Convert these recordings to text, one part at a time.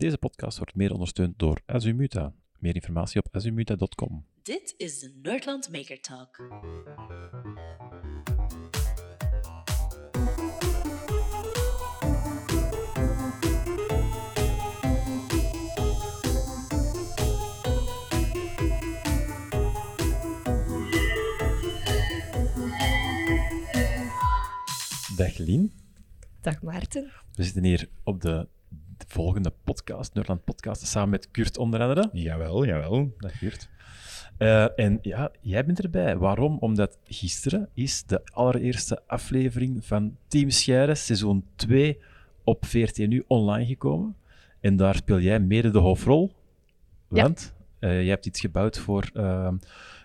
Deze podcast wordt meer ondersteund door Azumuta. Meer informatie op azumuta.com. Dit is de Nerdland Maker Talk. Dag Lien. Dag Maarten. We zitten hier op de, de volgende podcast, Nerdland Podcast, samen met Kurt onder andere. Jawel, jawel. Dag Kurt. Eh, en ja, jij bent erbij. Waarom? Omdat gisteren is de allereerste aflevering van Team Scheire, seizoen 2, op 14 uur online gekomen. En daar speel jij mede de hoofdrol. Ja. Want eh, jij hebt iets gebouwd voor, ehm,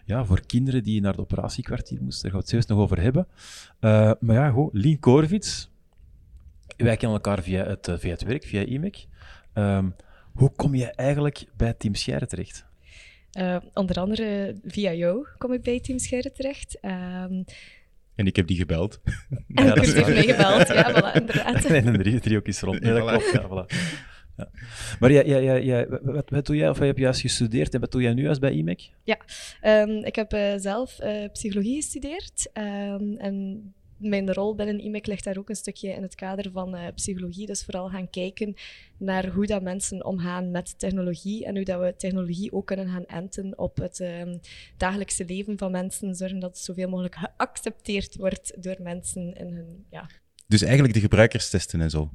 ja, voor kinderen die naar het operatiekwartier moesten. Daar gaan we het zelfs nog over hebben. Eh, maar ja, goed, Lien Korvits. Wij kennen elkaar via het, eh, via het werk, via IMEC. Ehm, hoe kom je eigenlijk bij Team Scheire terecht? Eh, onder andere via jou kom ik bij Team Scheire terecht. Ehm, En ik heb die gebeld. en Ja, heeft waar. mij gebeld, ja, voilà, inderdaad. En een drie, driehoek is rond. Nee, dat Voilà. klopt. Ja, voilà. Ja. Maar jij, jij, jij, jij- wat, wat doe jij, of wat heb je juist gestudeerd en wat doe jij nu juist bij IMEC? Ehm, ik heb eh, zelf eh, psychologie gestudeerd. ehm, en mijn rol binnen IMEC ligt daar ook een stukje in het kader van eh, psychologie. Dus vooral gaan kijken naar hoe dat mensen omgaan met technologie en hoe dat we technologie ook kunnen gaan enten op het ehm, dagelijkse leven van mensen. Zorgen dat het zoveel mogelijk geaccepteerd wordt door mensen in hun ja, Dus eigenlijk de gebruikerstesten en zo.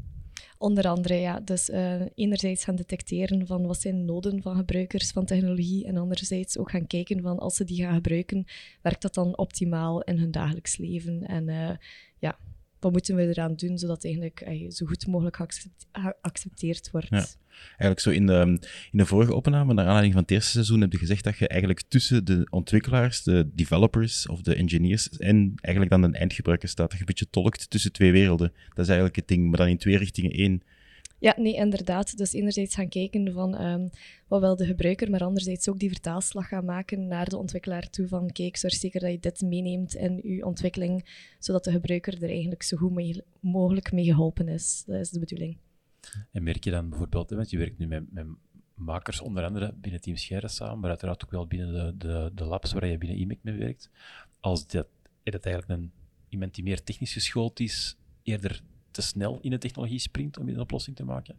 Onder andere, ja. Dus eh, enerzijds gaan detecteren van wat zijn noden van gebruikers van technologie en anderzijds ook gaan kijken van als ze die gaan gebruiken, werkt dat dan optimaal in hun dagelijks leven? En eh, ja, wat moeten we eraan doen zodat eigenlijk eh, zo goed mogelijk geaccept- geaccepteerd wordt? Ja. Eigenlijk zo in de, in de vorige opname, naar aanleiding van het eerste seizoen, heb je gezegd dat je eigenlijk tussen de ontwikkelaars, de developers of de engineers en eigenlijk dan de eindgebruiker staat. Dat je een beetje tolkt tussen twee werelden. Dat is eigenlijk het ding, maar dan in twee richtingen één. Ja, nee, inderdaad. Dus enerzijds gaan kijken van ehm, wat wil de gebruiker, maar anderzijds ook die vertaalslag gaan maken naar de ontwikkelaar toe van kijk, zorg zeker dat je dit meeneemt in je ontwikkeling, zodat de gebruiker er eigenlijk zo goed mogelijk mee geholpen is. Dat is de bedoeling. En merk je dan bijvoorbeeld, want je werkt nu met, met makers onder andere binnen Team Scheire samen, maar uiteraard ook wel binnen de, de, de labs waar je binnen IMEC mee werkt. Als dat, dat eigenlijk een, iemand die meer technisch geschoold is, eerder te snel in de technologie springt om een oplossing te maken?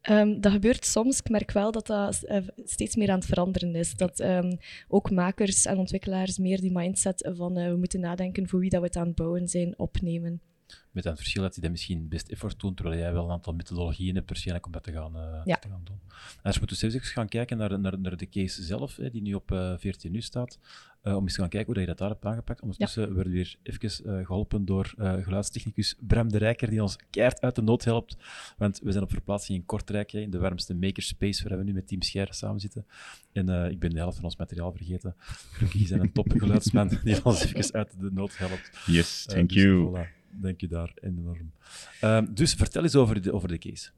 Ehm, dat gebeurt soms. Ik merk wel dat dat eh, steeds meer aan het veranderen is. Dat ehm, ook makers en ontwikkelaars meer die mindset van eh, we moeten nadenken voor wie dat we het aan het bouwen zijn, opnemen. Met het verschil dat die dat misschien best effort doen, terwijl jij wel een aantal methodologieën hebt waarschijnlijk om dat te gaan, eh, Ja. te gaan doen. En als we moeten zelfs eens gaan kijken naar, naar, naar de case zelf, hè, die nu op eh 14 nu staat, eh, om eens te gaan kijken hoe dat je dat daar hebt aangepakt. Ondertussen werden we weer even eh, geholpen door eh, geluidstechnicus Bram de Rijker, die ons keihard uit de nood helpt. Want we zijn op verplaatsing in Kortrijk, hè, in de warmste makerspace, waar we nu met Team Scheire samen zitten. En eh, ik ben de helft van ons materiaal vergeten. Gelukkig is er een topgeluidsman die ons even uit de nood helpt. Yes, Eh, thank dus you. voilà, Dank je daar enorm. Ehm, dus vertel eens over de, over de case.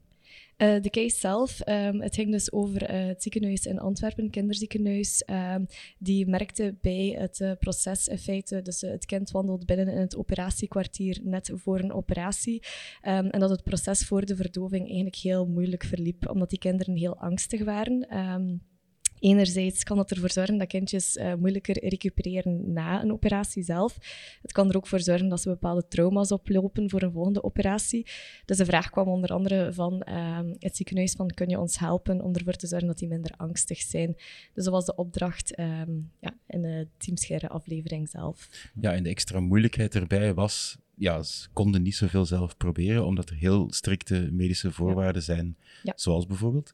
Eh, de case zelf, ehm, het ging dus over eh, het ziekenhuis in Antwerpen, kinderziekenhuis. ehm, die merkte bij het eh, proces in feite, dus het kind wandelt binnen in het operatiekwartier net voor een operatie. en dat het proces voor de verdoving eigenlijk heel moeilijk verliep, omdat die kinderen heel angstig waren. Enerzijds kan dat ervoor zorgen dat kindjes eh, moeilijker recupereren na een operatie zelf. Het kan er ook voor zorgen dat ze bepaalde trauma's oplopen voor een volgende operatie. Dus de vraag kwam onder andere van ehm, het ziekenhuis van kun je ons helpen om ervoor te zorgen dat die minder angstig zijn. Dus dat was de opdracht ehm, ja, in de Teamscherre aflevering zelf. Ja, en de extra moeilijkheid erbij was, ja, ze konden niet zoveel zelf proberen, omdat er heel strikte medische voorwaarden zijn. Ja. Zoals bijvoorbeeld?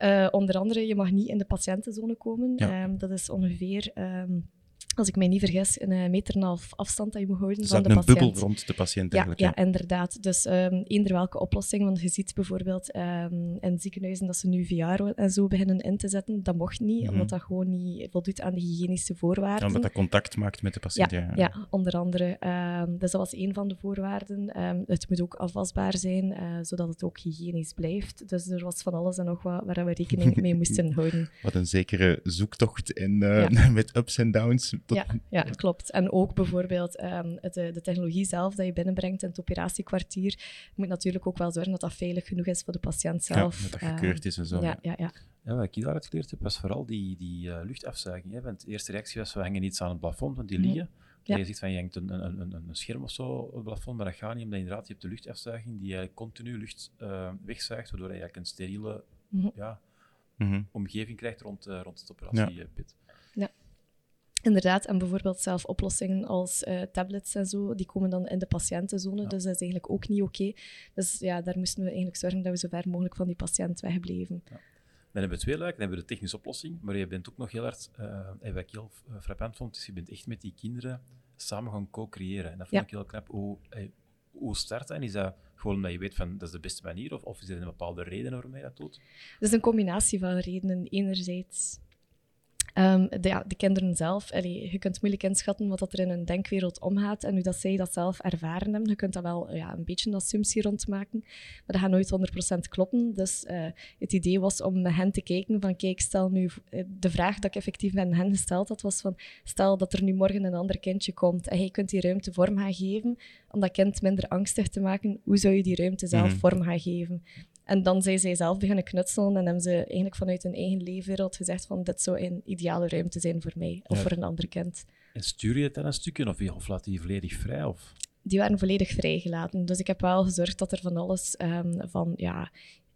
Eh, onder andere, je mag niet in de patiëntenzone komen. Ja. Ehm, dat is ongeveer, ehm, als ik mij niet vergis, een eh, meter en een half afstand dat je moet houden Er van de een patiënt. bubbel rond de patiënt Ja, eigenlijk. ja, inderdaad. Dus ehm eender welke oplossing, want je ziet bijvoorbeeld ehm, in ziekenhuizen dat ze nu VR en zo beginnen in te zetten. Dat mocht niet, Mhm. omdat dat gewoon niet voldoet aan de hygiënische voorwaarden. Ja, omdat dat contact maakt met de patiënt. Ja, Ja, onder andere. Ehm, dus dat was een van de voorwaarden. Het moet ook afwasbaar zijn, eh, zodat het ook hygiënisch blijft. Dus er was van alles en nog wat waar we rekening mee moesten houden. Wat een zekere zoektocht en, eh, met ups en downs Dat- Ja, ja, klopt. En ook bijvoorbeeld ehm, het, eh, de technologie zelf dat je binnenbrengt in het operatiekwartier moet natuurlijk ook wel zorgen dat dat veilig genoeg is voor de patiënt Ja, zelf. dat dat Ehm, gekeurd is en zo. Ja, ja, ja. Ja, wat ik daaruit geleerd heb, was vooral die, die eh, luchtafzuiging. Hè. Want de eerste reactie was, we hangen iets aan het plafond, want die Mhm. liggen. Ja. Je zegt van, je hangt een, een, een, een scherm of zo op het plafond, maar dat gaat niet, omdat inderdaad, je hebt de luchtafzuiging die eigenlijk continu lucht eh, wegzuigt, waardoor je eigenlijk een steriele Mhm. ja, Mhm. omgeving krijgt rond, eh, rond het operatiepit. Inderdaad, en bijvoorbeeld zelf oplossingen als eh, tablets en zo, die komen dan in de patiëntenzone, Ja. dus dat is eigenlijk ook niet oké. Dus ja, daar moesten we eigenlijk zorgen dat we zo ver mogelijk van die patiënt wegbleven. Dan hebben we twee luiken, dan hebben we de technische oplossing, maar je bent ook nog heel hard, en wat ik heel eh, frappant vond, is je bent echt met die kinderen samen gaan co-creëren. En dat vond Ja. ik heel knap. Hoe, hoe start dat? En is dat gewoon omdat je weet van dat is de beste manier, of, of is er een bepaalde reden waarom je dat doet? Het is een combinatie van redenen. Enerzijds ehm, de, ja, de kinderen zelf. Allee, je kunt moeilijk inschatten wat dat er in hun denkwereld omgaat en hoe dat zij dat zelf ervaren hebben. Je kunt daar wel ja, een beetje een assumptie rond maken, maar dat gaat nooit 100% kloppen. Dus eh, het idee was om met hen te kijken van kijk, stel nu... eh, De vraag dat ik effectief met hen gesteld had, was van stel dat er nu morgen een ander kindje komt en je kunt die ruimte vorm gaan geven om dat kind minder angstig te maken, hoe zou je die ruimte zelf Mhm. vorm gaan geven? En dan zijn zij zelf beginnen knutselen en hebben ze eigenlijk vanuit hun eigen leefwereld gezegd van dit zou een ideale ruimte zijn voor mij of Ja. voor een ander kind. En stuur je het dan een stukje, of, of laat je die volledig vrij? Of? Die waren volledig vrijgelaten. Dus ik heb wel gezorgd dat er van alles ehm, van ja,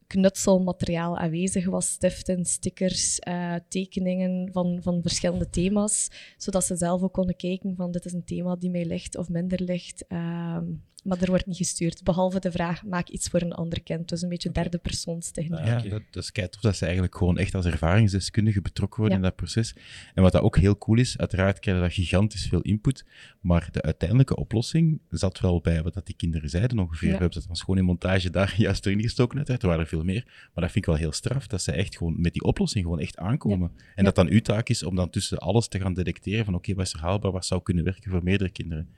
knutselmateriaal aanwezig was. Stiften, stickers, eh, tekeningen van, van verschillende thema's. Zodat ze zelf ook konden kijken van dit is een thema die mij ligt of minder ligt. Ehm, maar er wordt niet gestuurd. Behalve de vraag, maak iets voor een ander kind. Dus een beetje derde persoonstechniek. Ja, dat, dat is kei tof dat ze eigenlijk gewoon echt als ervaringsdeskundige betrokken worden Ja. in dat proces. En wat dat ook heel cool is, uiteraard krijg je dat gigantisch veel input, maar de uiteindelijke oplossing zat wel bij wat dat die kinderen zeiden ongeveer. Ja. We hebben dat dan gewoon in montage daar juist erin gestoken uiteraard, er waren er veel meer. Maar dat vind ik wel heel straf, dat ze echt gewoon met die oplossing gewoon echt aankomen. En Ja. dat dan uw taak is om dan tussen alles te gaan detecteren van oké, wat is er haalbaar, wat zou kunnen werken voor meerdere kinderen.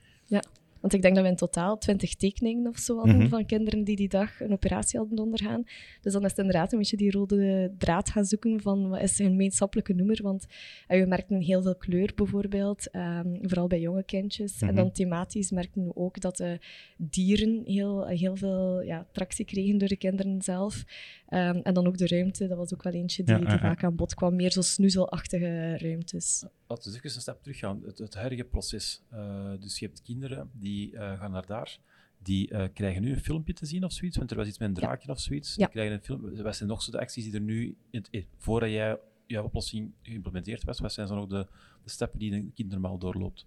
Want ik denk dat we in totaal twintig tekeningen of zo hadden Mhm. van kinderen die die dag een operatie hadden ondergaan. Dus dan is het inderdaad een beetje die rode draad gaan zoeken van wat is een gemeenschappelijke noemer. Want eh, we merkten heel veel kleur bijvoorbeeld, ehm, vooral bij jonge kindjes. En Mhm. dan thematisch merkten we ook dat de dieren heel, heel veel ja, tractie kregen door de kinderen zelf. Ehm, en dan ook de ruimte, dat was ook wel eentje die, Ja, die vaak aan bod kwam. Meer zo snoezelachtige ruimtes. Laten we even een stap terug gaan. Het, het huidige proces. Eh, dus je hebt kinderen die eh, gaan naar daar. Die eh, krijgen nu een filmpje te zien of zoiets, want er was iets met een Ja. draakje of zoiets. Ja. Die krijgen een film. Wat zijn nog zo de acties die er nu, in voordat jij jouw oplossing geïmplementeerd was, wat zijn zo nog de, de stappen die een kind normaal doorloopt?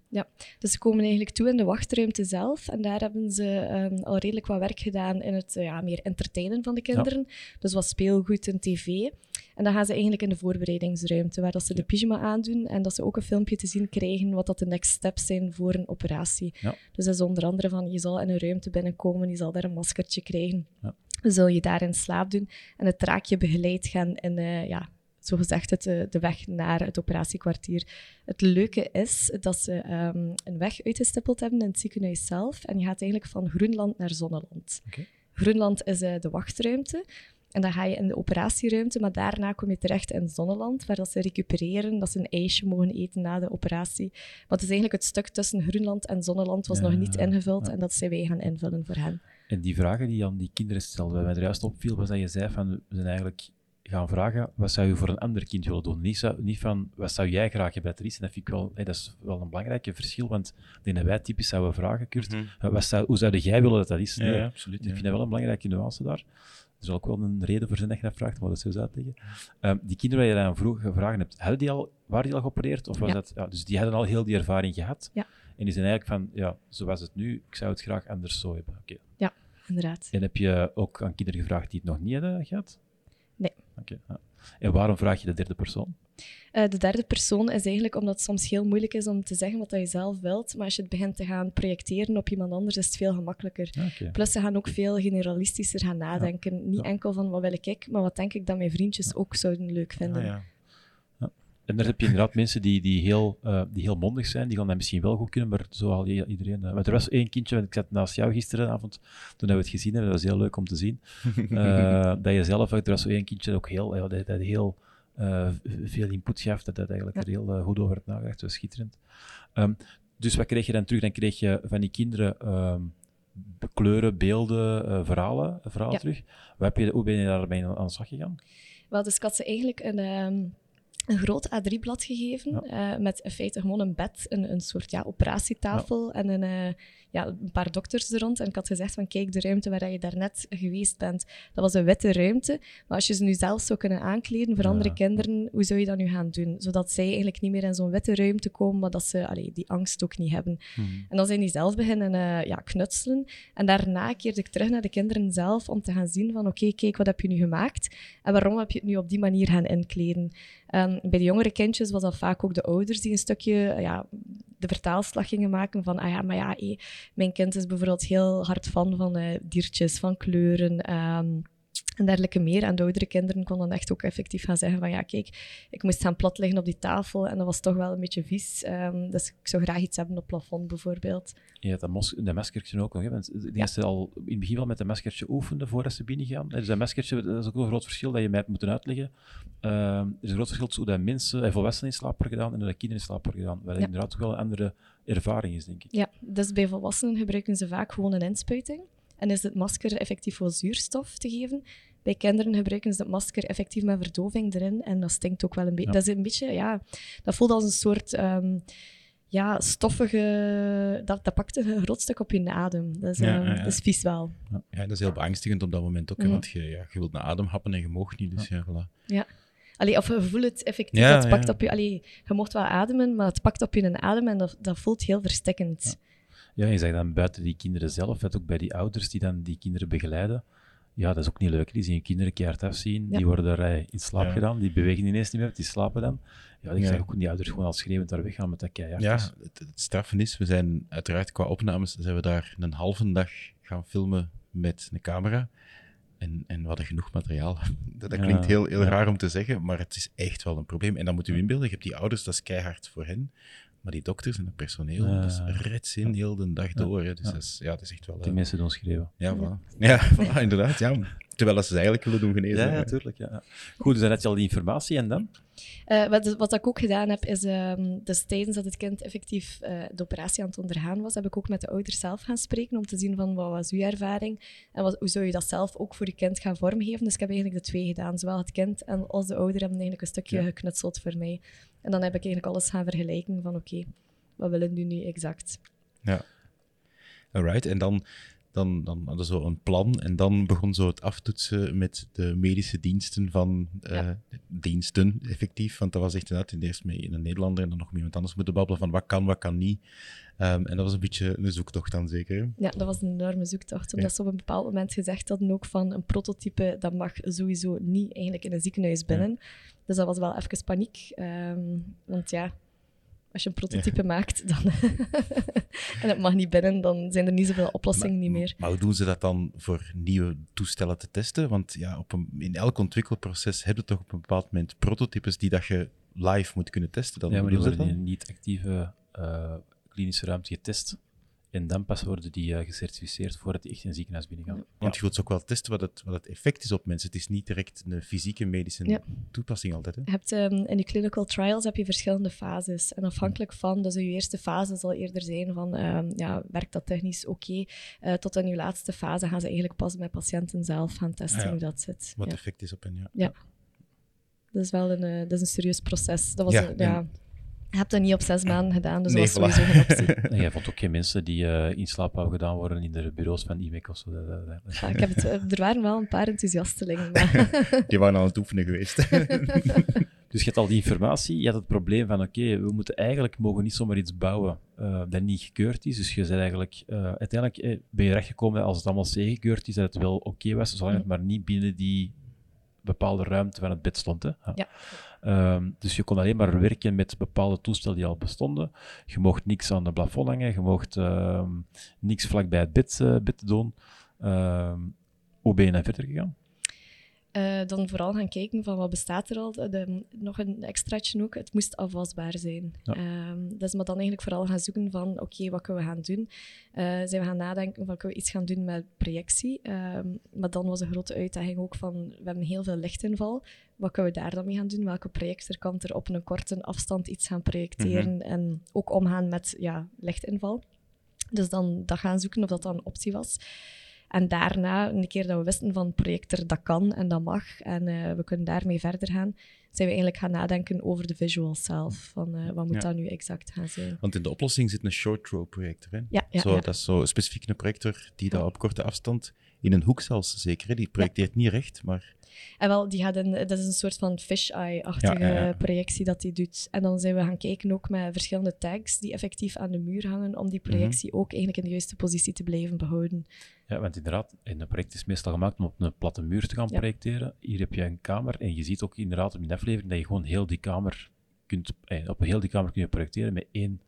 Dus ze komen eigenlijk toe in de wachtruimte zelf. En daar hebben ze ehm, al redelijk wat werk gedaan in het ja, meer entertainen van de kinderen. Dus wat speelgoed en tv. En dan gaan ze eigenlijk in de voorbereidingsruimte, waar dat ze de pyjama aandoen en dat ze ook een filmpje te zien krijgen wat dat de next steps zijn voor een operatie. Ja. Dus dat is onder andere van, je zal in een ruimte binnenkomen, je zal daar een maskertje krijgen. Ja. Dan zul je daar in slaap doen en het traakje begeleid gaan in, eh, ja, zogezegd het, eh, de weg naar het operatiekwartier. Het leuke is dat ze ehm, een weg uitgestippeld hebben in het ziekenhuis zelf. En je gaat eigenlijk van Groenland naar Zonneland. Oké. Groenland is eh, de wachtruimte. En dan ga je in de operatieruimte, maar daarna kom je terecht in Zonneland, waar dat ze recupereren, dat ze een ijsje mogen eten na de operatie. Het is eigenlijk het stuk tussen Groenland en Zonneland was Ja, nog niet ingevuld ja. en dat zijn wij gaan invullen voor hen. En die vragen die aan die kinderen stelden, wat mij er juist opviel, was dat je zei van, we zijn eigenlijk gaan vragen, wat zou je voor een ander kind willen doen? Niet, zo- niet van, wat zou jij graag hebben dat er is? En dat vind ik wel, hè, dat is wel een belangrijk verschil, want ik denk dat wij typisch zouden vragen, Kurt, eh, wat zou, hoe zou jij willen dat dat is? Mhm. Ja, Nee, ja, absoluut. Ik vind dat wel een belangrijke nuance daar. Er zal ook wel een reden voor zijn dat je dat vraagt, maar dat is zo uitleggen. Ehm, die kinderen waar je dan vroeg gevraagd hebt, hadden die al, waren die al geopereerd? Of was Ja. dat, ja, dus die hadden al heel die ervaring gehad. Ja. En die zijn eigenlijk van, ja, zoals het nu, ik zou het graag anders zo hebben. Oké. Inderdaad. En heb je ook aan kinderen gevraagd die het nog niet hadden gehad? Nee. Oké. ja. En waarom vraag je de derde persoon? Eh, de derde persoon is eigenlijk omdat het soms heel moeilijk is om te zeggen wat dat je zelf wilt. Maar als je het begint te gaan projecteren op iemand anders, is het veel gemakkelijker. Oké. Plus, ze gaan ook veel generalistischer gaan nadenken. Niet Ja. enkel van wat wil ik, maar wat denk ik dat mijn vriendjes ook zouden leuk vinden. Ah, ja. En daar heb je inderdaad mensen die, die, heel, eh, die heel mondig zijn, die gaan dat misschien wel goed kunnen, maar zo al iedereen. eh, want er was één kindje, want ik zat naast jou gisteravond, toen we het gezien hebben, dat was heel leuk om te zien. eh, dat je zelf, er was zo één kindje dat ook heel, ja, dat, dat heel eh, veel input gaf, dat hij eigenlijk Ja. er heel eh, goed over had nagedacht. Dat was schitterend. Ehm, dus wat kreeg je dan terug? Dan kreeg je van die kinderen ehm, kleuren, beelden, eh, verhalen, verhalen Ja. terug. Wat heb je, hoe ben je daarmee aan de slag gegaan? Wel, dus ik had ze eigenlijk een, ehm, een groot A3-blad gegeven, eh, met in feite gewoon een bed, een, een soort ja, operatietafel en een, eh, ja, een paar dokters er rond. En ik had gezegd van, kijk, de ruimte waar je daarnet geweest bent, dat was een witte ruimte. Maar als je ze nu zelf zou kunnen aankleden voor Ja. andere kinderen, hoe zou je dat nu gaan doen? Zodat zij eigenlijk niet meer in zo'n witte ruimte komen, maar dat ze allee, die angst ook niet hebben. En dan zijn die zelf beginnen eh, ja, knutselen. En daarna keerde ik terug naar de kinderen zelf om te gaan zien van oké, kijk, wat heb je nu gemaakt? En waarom heb je het nu op die manier gaan inkleden? En bij de jongere kindjes was dat vaak ook de ouders die een stukje eh, ja, de vertaalslag gingen maken van ah ja, maar ja, hé, mijn kind is bijvoorbeeld heel hard fan van eh, diertjes, van kleuren... ehm, en dergelijke meer. En de oudere kinderen konden echt ook effectief gaan zeggen van ja, kijk, ik moest gaan plat liggen op die tafel en dat was toch wel een beetje vies. Ehm, dus ik zou graag iets hebben op plafond bijvoorbeeld. Had dat, mos- dat maskertje ook nog. Hè? Want ik ze al in het begin wel met dat maskertje oefenden voordat ze binnengaan. Dus dat maskertje, dat is ook een groot verschil dat je mij hebt moeten uitleggen. Ehm, er is een groot verschil tussen hoe dat mensen en volwassenen in slaap worden gedaan en hoe dat kinderen in slaap worden gedaan. Ja. inderdaad toch wel een andere ervaring is, denk ik. Ja, dus bij volwassenen gebruiken ze vaak gewoon een inspuiting. En is het masker effectief voor zuurstof te geven. Bij kinderen gebruiken ze het masker effectief met verdoving erin. En dat stinkt ook wel een beetje. Ja. Dat is een beetje, ja, dat voelt als een soort ehm, ja, stoffige. Dat, dat pakt een groot stuk op je adem. Dat is, Ja, ehm, ja, ja. dat is vies wel. Ja, dat is heel beangstigend op dat moment ook, Mhm. want je, ja, je wilt naar adem happen en je mag niet, dus ja, voilà. Allee, of je voelt het effectief, Ja, dat pakt ja. op je... Allee, je mocht wel ademen, maar het pakt op je adem en dat, dat voelt heel verstikkend. Ja, je zegt dan buiten die kinderen zelf, het ook bij die ouders die dan die kinderen begeleiden. Ja, dat is ook niet leuk. Die zien je kinderen keihard afzien, Ja. die worden er eh, in slaap Ja. gedaan, die bewegen ineens niet meer, die slapen dan. Ja, ik Ja. zeg ook die ouders gewoon al schreeuwend daar weggaan met dat keihard. Ja, het, het straffen is, we zijn uiteraard qua opnames, zijn we daar een halve dag gaan filmen met een camera. En, en we hadden genoeg materiaal. Dat, dat Ja, klinkt heel, heel ja. raar om te zeggen, maar het is echt wel een probleem. En dan moet u inbeelden, je hebt die ouders, dat is keihard voor hen. Maar die dokters en het personeel, dat is rets in heel de dag door. Hè. Dus Ja. dat, is, ja, dat is echt wel... Die eh, mensen doen schreeuwen. ja, voilà. Ja, voilà, inderdaad. Ja. Terwijl dat ze het eigenlijk willen doen genezen. Ja, natuurlijk. Ja, ja. Goed, dus dan heb je al die informatie en dan? Eh, wat, wat ik ook gedaan heb, is ehm, dus tijdens dat het kind effectief eh, de operatie aan het ondergaan was, heb ik ook met de ouders zelf gaan spreken om te zien van wat was uw ervaring en wat, hoe zou je dat zelf ook voor je kind gaan vormgeven. Dus ik heb eigenlijk de twee gedaan. Zowel het kind en als de ouder hebben eigenlijk een stukje Ja. geknutseld voor mij. En dan heb ik eigenlijk alles gaan vergelijken van oké, wat willen we nu exact? Alright, en dan, dan, dan hadden ze zo een plan en dan begon zo het aftoetsen met de medische diensten van eh, Ja. diensten, effectief. Want dat was echt inderdaad eerst mee een Nederlander en dan nog met iemand anders moeten babbelen van wat kan, wat kan niet. Ehm, en dat was een beetje een zoektocht dan zeker. Ja, dat was een enorme zoektocht. Omdat ze op een bepaald moment gezegd hadden ook van een prototype, dat mag sowieso niet eigenlijk in een ziekenhuis binnen. Dus dat was wel even paniek. Ehm, want ja, als je een prototype maakt dan en het mag niet binnen, dan zijn er niet zoveel oplossingen niet meer. Maar hoe doen ze dat dan voor nieuwe toestellen te testen? Want ja, op een, in elk ontwikkelproces heb je toch op een bepaald moment prototypes die dat je live moet kunnen testen. Dan, ja, maar hoe die doen ze worden dat in dan? een niet-actieve eh, klinische ruimte getest. En dan pas worden die eh, gecertificeerd voordat die echt in een ziekenhuis binnengaan. Want je wilt ze ook wel testen wat het, wat het effect is op mensen. Het is niet direct een fysieke medische Ja. toepassing altijd. Hè? Je hebt, ehm, in je clinical trials heb je verschillende fases. En afhankelijk van, dus je eerste fase zal eerder zijn van, ehm, ja, werkt dat technisch oké? Eh, tot in je laatste fase gaan ze eigenlijk pas met patiënten zelf gaan testen Ah, ja. hoe dat zit. Wat effect is op hen. Ja. Ja. Dat is wel een, eh, dat is een serieus proces. Dat was Ja, een- ja, je hebt dat niet op zes maanden gedaan, dus Nee, dat was voilà. sowieso geen optie. En jij vond ook geen mensen die eh, in slaap gedaan worden in de bureaus van IMEC of zo. Ja, ik heb het, eh, er waren wel een paar enthousiastelingen. Maar Die waren aan het oefenen geweest. Dus je hebt al die informatie, je had het probleem van oké, we moeten eigenlijk mogen niet zomaar iets bouwen eh, dat niet gekeurd is. Dus je bent eigenlijk, eh, uiteindelijk ben je rechtgekomen als het allemaal C-gekeurd is, dat het wel oké was, zolang het maar niet binnen die bepaalde ruimte van het bed stond. Hè? Ja. Ehm, dus je kon alleen maar werken met bepaalde toestellen die al bestonden. Je mocht niks aan de plafond hangen, je mocht ehm, niks vlak bij het bed, bed doen. Ehm, hoe ben je dan verder gegaan? Eh, dan vooral gaan kijken van wat bestaat er al. De, nog een extraatje ook, het moest afwasbaar zijn. Ja. Ehm, dus maar dan eigenlijk vooral gaan zoeken van oké, wat kunnen we gaan doen? Eh, zijn we gaan nadenken van kunnen we iets gaan doen met projectie? Maar dan was een grote uitdaging ook van we hebben heel veel lichtinval. Wat kunnen we daar dan mee gaan doen? Welke projector kan er op een korte afstand iets gaan projecteren en ook omgaan met ja, lichtinval? Dus dan dat gaan zoeken of dat dan een optie was. En daarna, een keer dat we wisten van projector, dat kan en dat mag, en eh, we kunnen daarmee verder gaan, zijn we eigenlijk gaan nadenken over de visual zelf. Van eh, wat moet Ja. dat nu exact gaan zijn? Want in de oplossing zit een short row projector. Hè? Ja, ja, zo, ja. Dat is zo specifiek een projector die daar op korte afstand, in een hoek zelfs zeker, hè? die projecteert niet recht, maar En wel, die gaat een, dat is een soort van fisheye-achtige Ja, ja, ja. projectie dat die doet. En dan zijn we gaan kijken ook met verschillende tags die effectief aan de muur hangen, om die projectie ook eigenlijk in de juiste positie te blijven behouden. Ja, want inderdaad, in een project is meestal gemaakt om op een platte muur te gaan projecteren. Hier heb je een kamer en je ziet ook inderdaad in de aflevering dat je gewoon heel die kamer kunt, eh, op heel die kamer kun je projecteren met één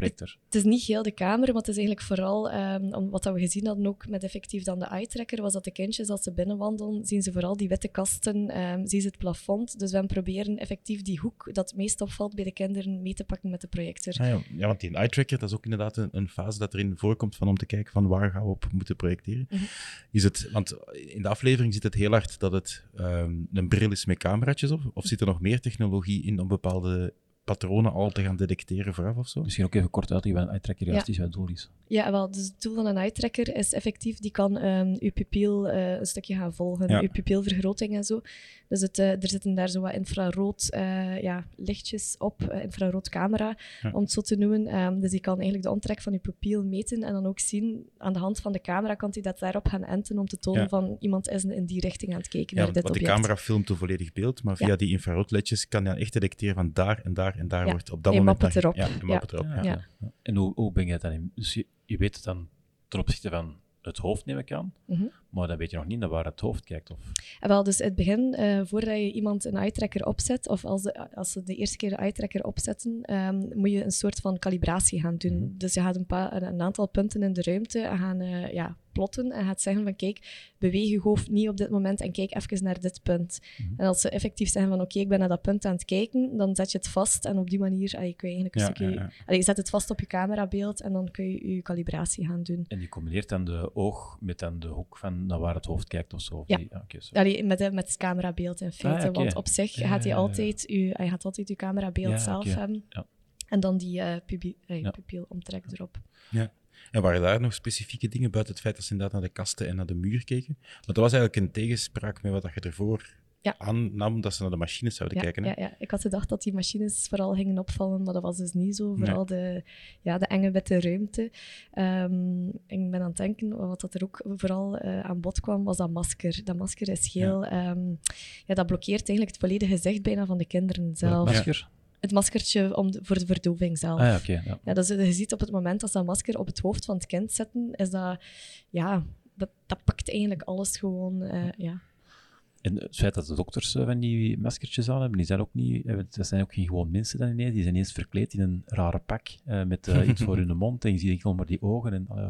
projector. Het is niet heel de kamer, maar het is eigenlijk vooral, ehm, om wat dat we gezien hadden ook met effectief dan de eye-tracker, was dat de kindjes als ze binnenwandelen, zien ze vooral die witte kasten, ehm, zien ze het plafond. Dus we proberen effectief die hoek dat het meest opvalt bij de kinderen mee te pakken met de projector. Ah, ja. ja, want die eye tracker, dat is ook inderdaad een, een fase dat erin voorkomt van om te kijken van waar gaan we op moeten projecteren. Mhm. Is het, want in de aflevering zit het heel hard dat het ehm, een bril is met cameraatjes op, of zit er nog meer technologie in om bepaalde patronen al te gaan detecteren vooraf of zo? Misschien ook even kort uitleggen wat een eye-tracker juist Ja. is, wat het doel is. Ja, wel, dus het doel van een eye-tracker is effectief, die kan ehm uw pupil eh, een stukje gaan volgen, Ja. uw pupilvergroting en zo. Dus het, eh, er zitten daar zo wat infrarood eh, ja, lichtjes op, infrarood camera, Ja. om het zo te noemen. Ehm, dus die kan eigenlijk de omtrek van uw pupil meten en dan ook zien, aan de hand van de camera kan hij dat daarop gaan enten om te tonen Ja. van iemand is in die richting aan het kijken Ja, naar dit want de camera filmt een volledig beeld, maar via Ja. die infraroodledjes kan je dan echt detecteren van daar en daar en daar Ja. wordt op dat Je moment... het erop. Ja, je het erop. Ja. Ja. En hoe, hoe ben je het dan in? Dus je, je weet het dan ten opzichte van het hoofd, neem ik aan. Mhm. Maar dan weet je nog niet naar waar het hoofd kijkt. Of... En wel, dus het begin, eh, voordat je iemand een eye-tracker opzet, of als, de, als ze de eerste keer de eye-tracker opzetten, ehm, moet je een soort van calibratie gaan doen. Mhm. Dus je gaat een, paar, een, aantal punten in de ruimte gaan eh, ja, plotten en gaat zeggen van kijk, beweeg je hoofd niet op dit moment en kijk even naar dit punt. Mhm. En als ze effectief zeggen van oké, ik ben naar dat punt aan het kijken, dan zet je het vast en op die manier allee, kun je eigenlijk een Ja, stukje... ja, ja. allee, je zet het vast op je camerabeeld en dan kun je je calibratie gaan doen. En je combineert dan de oog met dan de hoek van naar waar het hoofd kijkt of zo. Of Ja. die- oké, zo. Allee, met, het camerabeeld in feite. Ah. Want op zich Ja, gaat hij ja, ja. altijd uw, hij gaat altijd uw camerabeeld Ja, zelf oké. hebben. Ja. En dan die eh pubi- eh, Ja. pupilomtrek erop. En waren daar nog specifieke dingen, buiten het feit dat ze inderdaad naar de kasten en naar de muur keken? Want dat was eigenlijk een tegenspraak met wat dat je ervoor Ja. aannam, dat ze naar de machines zouden Ja, kijken. Hè? ja, ja, ik had gedacht dat die machines vooral gingen opvallen, maar dat was dus niet zo. Vooral de, ja, de enge witte ruimte. Ehm, ik ben aan het denken, wat dat er ook vooral eh, aan bod kwam, was dat masker. Dat masker is heel... Ja. ja, dat blokkeert eigenlijk het volledige zicht bijna van de kinderen zelf. masker? Het maskertje om de- voor de verdoving zelf. Ah ja, oké. ja. Ja, dus je ziet op het moment dat ze dat masker op het hoofd van het kind zetten, is dat, ja, dat, dat pakt eigenlijk alles gewoon, eh, ja. En het feit dat de dokters eh, van die maskertjes aan hebben, die zijn ook niet, eh, dat zijn ook geen gewoon mensen dan ineens, die zijn ineens verkleed in een rare pak eh, met iets voor hun mond en je ziet gewoon maar die ogen en... ah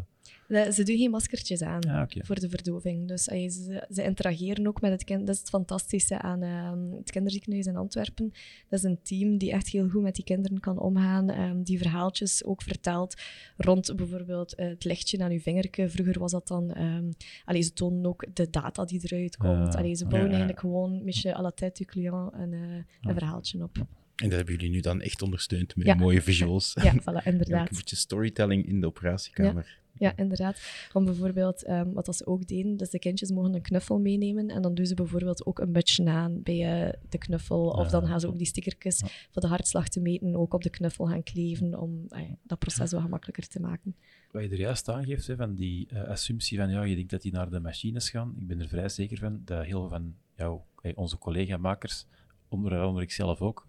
Ze doen geen maskertjes aan Ah, voor de verdoving. Dus ze, ze interageren ook met het kind. Dat is het fantastische aan ehm, het kinderziekenhuis in Antwerpen. Dat is een team die echt heel goed met die kinderen kan omgaan. ehm, die verhaaltjes ook vertelt rond bijvoorbeeld eh, het lichtje aan uw vingertje. Vroeger was dat dan... ehm allee, ze tonen ook de data die eruit komt. Ah, allee, ze bouwen ja. eigenlijk gewoon een beetje à la tête du client een, eh, een verhaaltje op. En dat hebben jullie nu dan echt ondersteund met Ja. mooie visuals. Ja, voilà, inderdaad. een beetje storytelling in de operatiekamer. Ja, inderdaad. Om bijvoorbeeld, ehm, wat ze ook deden, dus de kindjes mogen een knuffel meenemen en dan doen ze bijvoorbeeld ook een budge aan bij eh, de knuffel. Of dan Ah, gaan ze ook die stickertjes Ja. voor de hartslag te meten ook op de knuffel gaan kleven om eh, dat proces wat gemakkelijker te maken. Wat je er juist aangeeft, hè, van die eh, assumptie van ja, je denkt dat die naar de machines gaan. Ik ben er vrij zeker van dat heel veel van jou, onze collega-makers, onder andere ik zelf ook,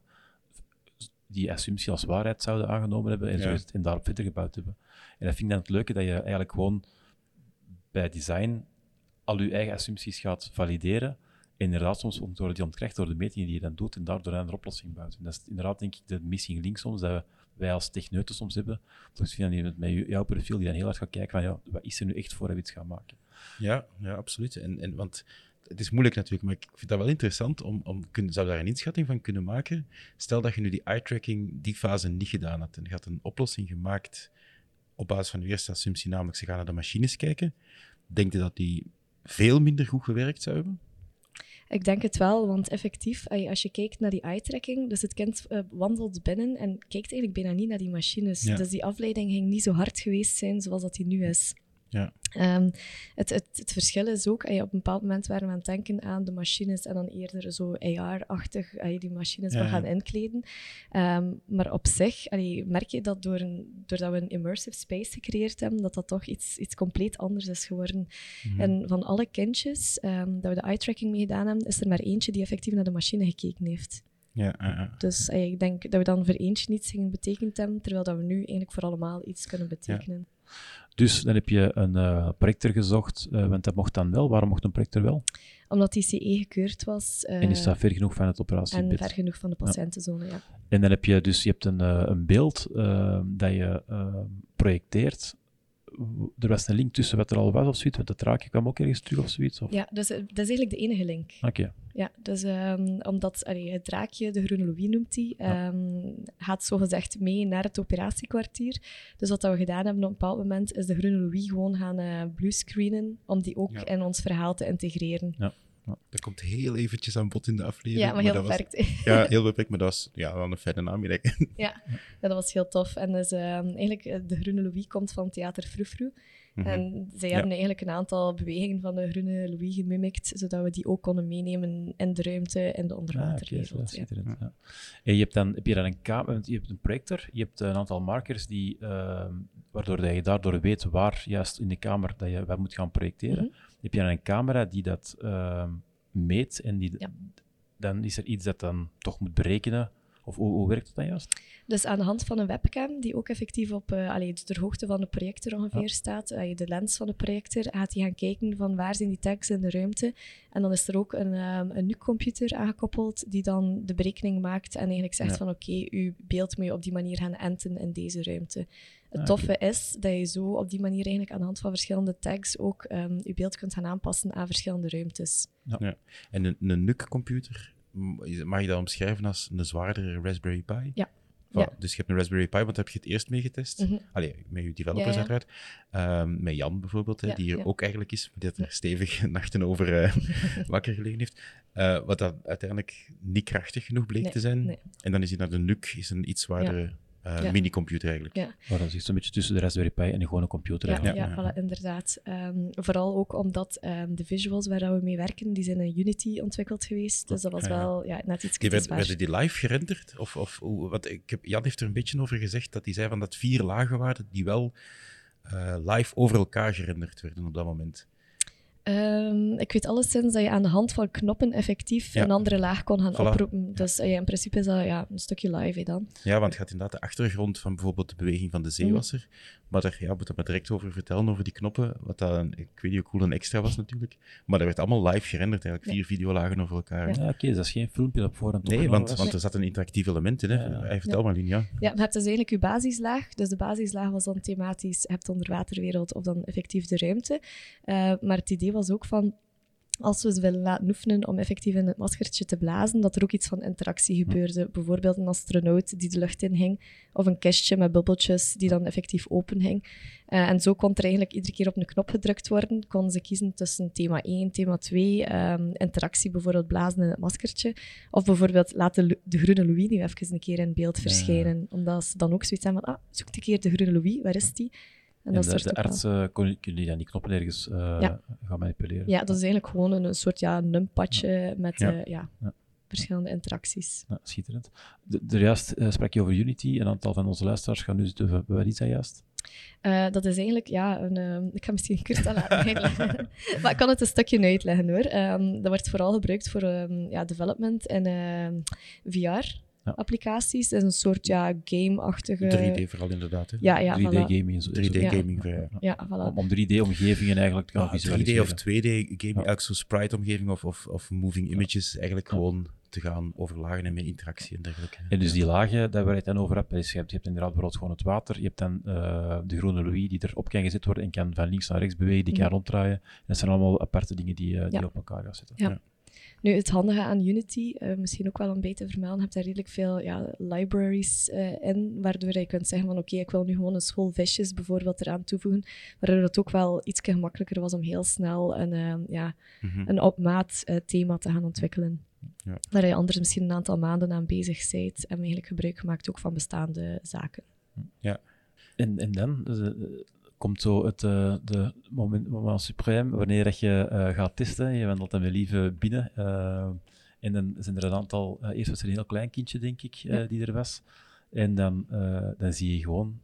die assumptie als waarheid zouden aangenomen hebben en, zo Ja. het- en daarop verder gebouwd hebben. En dat vind ik dan het leuke, dat je eigenlijk gewoon bij design al je eigen assumpties gaat valideren. En inderdaad, soms worden die ontkrecht door de metingen die je dan doet en daardoor een oplossing bouwt. En dat is inderdaad, denk ik, de missing link soms, dat wij als techneuten soms hebben. Dus vind je met jouw profiel die dan heel hard gaat kijken van, ja, wat is er nu echt voor dat we iets gaan maken? Ja, ja absoluut. En, en, want het is moeilijk natuurlijk, maar ik vind dat wel interessant om, om kun, zou daar een inschatting van kunnen maken. Stel dat je nu die eye-tracking die fase niet gedaan had en je had een oplossing gemaakt op basis van de eerste assumptie, namelijk ze gaan naar de machines kijken. Denk je dat die veel minder goed gewerkt zou hebben? Ik denk het wel, want effectief, als je kijkt naar die eye-tracking, dus het kind eh, wandelt binnen en kijkt eigenlijk bijna niet naar die machines. Ja. Dus die afleiding ging niet zo hard geweest zijn zoals dat die nu is. Ja. Ehm, het, het, het verschil is ook, ey, op een bepaald moment waren we aan het denken aan de machines en dan eerder zo AR-achtig die machines Ja, gaan inkleden. Ehm, maar op zich ey, merk je dat door een, doordat we een immersive space gecreëerd hebben, dat dat toch iets, iets compleet anders is geworden. Mhm. En van alle kindjes ehm, dat we de eye-tracking mee gedaan hebben, is er maar eentje die effectief naar de machine gekeken heeft. Ja. Dus ik denk dat we dan voor eentje niets gingen betekend hebben, terwijl dat we nu eigenlijk voor allemaal iets kunnen betekenen. Dus dan heb je een eh, projector gezocht, eh, want dat mocht dan wel. Waarom mocht een projector wel? Omdat die CE gekeurd was eh, en is dat ver genoeg van het en operatiebed? ver genoeg van de patiëntenzone, ja. En dan heb je dus je hebt een, eh, een beeld eh, dat je eh, projecteert. Er was een link tussen wat er al was of zoiets, want dat raakje kwam ook ergens terug of zoiets. Of? Ja, dus dat is eigenlijk de enige link. Oké. Ja, dus omdat allee, het draakje, de groene Louis noemt hij, ehm, gaat zogezegd mee naar het operatiekwartier. Dus wat dat we gedaan hebben op een bepaald moment, is de groene Louis gewoon gaan eh bluescreenen, om die ook Ja. in ons verhaal te integreren. Dat komt heel eventjes aan bod in de aflevering. Ja, maar heel dat was- beperkt. ja, heel beperkt, maar dat was ja, wel een fijne naam. ja. ja, dat was heel tof. En dus, ehm, eigenlijk, eh, de groene Louis komt van Theater Frufru. Mhm. En zij Ja. hebben eigenlijk een aantal bewegingen van de groene Louis gemimikt, zodat we die ook konden meenemen in de ruimte en de Ah, onderwaterwereld. dat is ja. En je hebt dan, heb je dan een je hebt een projector, je hebt een aantal markers die, ehm, waardoor dat je daardoor weet waar juist in de kamer dat je wat moet gaan projecteren. Mhm. Heb je dan een camera die dat ehm, meet en die, dan is er iets dat dan toch moet berekenen? Of hoe, hoe werkt dat dan juist? Dus aan de hand van een webcam, die ook effectief op eh allee, de hoogte van de projector ongeveer Ja. staat, eh, de lens van de projector, gaat hij gaan kijken van waar zijn die tags in de ruimte. En dan is er ook een, ehm, een NUC-computer aangekoppeld die dan de berekening maakt en eigenlijk zegt Ja. van oké, uw beeld moet je op die manier gaan enten in deze ruimte. Het Ah, toffe is dat je zo op die manier eigenlijk aan de hand van verschillende tags ook ehm, je beeld kunt gaan aanpassen aan verschillende ruimtes. En een, een NUC-computer, mag je dat omschrijven als een zwaardere Raspberry Pi? Ja. Voilà, Ja. Dus je hebt een Raspberry Pi, want daar heb je het eerst mee getest. Mhm. Allee, met je developers Ja, ja. uiteraard. Ehm, met Jan bijvoorbeeld, hè, die hier ook eigenlijk is, die er stevig nachten over eh, wakker gelegen heeft. Eh, wat dat uiteindelijk niet krachtig genoeg bleek Nee, te zijn. nee. En dan is hij naar de NUC, is een iets zwaardere eh, Ja. mini-computer eigenlijk. Ja. Maar dat is zo'n beetje tussen de Raspberry Pi en een gewone computer. Ja, ja, ja. voilà, inderdaad. Ehm, vooral ook omdat ehm, de visuals waar dat we mee werken, die zijn in Unity ontwikkeld geweest. Dus dat was ja. wel ja, net iets kwetsbaar. werden die live gerenderd? Of, of wat, ik heb, Jan heeft er een beetje over gezegd dat hij zei van dat vier lagen waren die wel eh, live over elkaar gerenderd werden op dat moment. Ehm, ik weet alleszins dat je aan de hand van knoppen effectief Ja. een andere laag kon gaan Voilà. oproepen. Dus eh, ja, in principe is dat ja, een stukje live hè, dan. Ja, want het gaat inderdaad de achtergrond van bijvoorbeeld de beweging van de zeewasser. Maar daar ja, moet dat maar direct over vertellen, over die knoppen. Wat dat, een- ik weet niet hoe cool een extra was natuurlijk. Maar dat werd allemaal live gerenderd, eigenlijk. Vier videolagen over elkaar. Ja. Oké, dus dat is geen filmpje dat op voorhand Nee, want, was. want er zat een interactief element in. Hè. Ja, ja. Hij vertel maar, Lien, ja. Ja, je hebt dus eigenlijk je basislaag. Dus de basislaag was dan thematisch, je hebt de onderwaterwereld of dan effectief de ruimte. Eh, maar het idee was ook van, als we ze willen laten oefenen om effectief in het maskertje te blazen, dat er ook iets van interactie gebeurde. Bijvoorbeeld een astronaut die de lucht in ging, of een kistje met bubbeltjes die dan effectief open ging. Eh, en zo kon er eigenlijk iedere keer op een knop gedrukt worden. Konden ze kiezen tussen thema 1, thema 2, ehm, interactie bijvoorbeeld blazen in het maskertje. Of bijvoorbeeld laat de, groene Louis nu even een keer in beeld Ja. verschijnen. Omdat ze dan ook zoiets hebben van, ah, zoek een keer de groene Louis, waar is die? En, de, soort de ook wel. arts eh, kon, kun je dan die knoppen ergens eh, Ja. gaan manipuleren. Ja, dat is eigenlijk gewoon een, een soort ja, numpadje met Ja. eh, ja, verschillende interacties. Ja, schitterend. De, de juist eh, sprak je over Unity. Een aantal van onze luisteraars gaan nu zitten. Wat is dat juist? Dat is eigenlijk, ja, een, ehm, ik ga misschien kort aan laten uitleggen. maar ik kan het een stukje uitleggen hoor. Ehm, dat wordt vooral gebruikt voor ehm, ja, development en VR-applicaties. Het is een soort ja, game-achtige... 3D vooral inderdaad. Hè. Ja, ja, 3D voilà. gaming. en zo- 3D zo- Ja. gaming. Ja. Ja, voilà. Om, om 3D-omgevingen eigenlijk te gaan Ja, 3D visualiseren. of 2D gaming, eigenlijk zo'n sprite-omgeving of, of, of moving images, eigenlijk Ja. gewoon te gaan overlagen en met interactie en dergelijke. En dus die lagen, daar waar je het dan over hebt, is, je hebt, je hebt inderdaad bijvoorbeeld gewoon het water, je hebt dan eh, de groene Louis die erop kan gezet worden en kan van links naar rechts bewegen, die kan ronddraaien. En dat zijn allemaal aparte dingen die, eh, die Ja. je op elkaar gaat zetten. Ja. Nu, het handige aan Unity, eh, misschien ook wel een beetje te vermelden, je hebt daar redelijk veel ja, libraries eh, in, waardoor je kunt zeggen van oké, ik wil nu gewoon een school visjes bijvoorbeeld eraan toevoegen, waardoor het ook wel iets gemakkelijker was om heel snel een, eh, ja, Mhm. een op maat eh, thema te gaan ontwikkelen. Ja. Waar je anders misschien een aantal maanden aan bezig bent en eigenlijk gebruik gemaakt ook van bestaande zaken. En, en dan eh, komt zo het eh, de moment, moment suprême, wanneer dat je eh, gaat testen. Je wandelt dan weer lieve binnen. eh, en dan zijn er een aantal... eerst was er een heel klein kindje, denk ik, Ja. die er was. En dan, dan zie je gewoon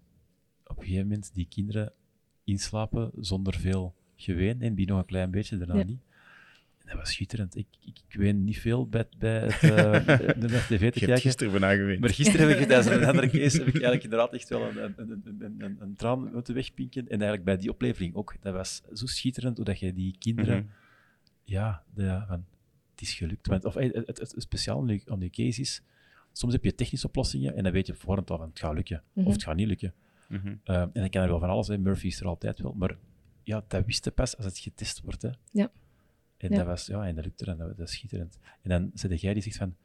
op een gegeven moment die kinderen inslapen zonder veel geween. En die nog een klein beetje, daarna Ja. niet. Dat was schitterend. Ik, ik, ik ween niet veel bij, bij het, eh, de tv te Je hebt kijken. gisteren bijna geweest. Maar gisteren heb ik tijdens een andere case heb ik eigenlijk inderdaad echt wel een, een, een, een, een, een traan moeten wegpinken. En eigenlijk bij die oplevering ook. Dat was zo schitterend hoe dat je die kinderen... Mhm. Ja, de, van, het is gelukt. Want, of, eh, het, het, het speciaal aan die, aan die case is, soms heb je technische oplossingen en dan weet je voorhand al van het gaat lukken. Mhm. Of het gaat niet lukken. Mhm. Eh, en dan kan er wel van alles zijn. Murphy is er altijd wel. Maar ja, dat wist je pas als het getest wordt. Hè. Ja. En, Ja. Dat was, ja, en dat lukte en dat, dat is schitterend. En dan zit jij die zegt van...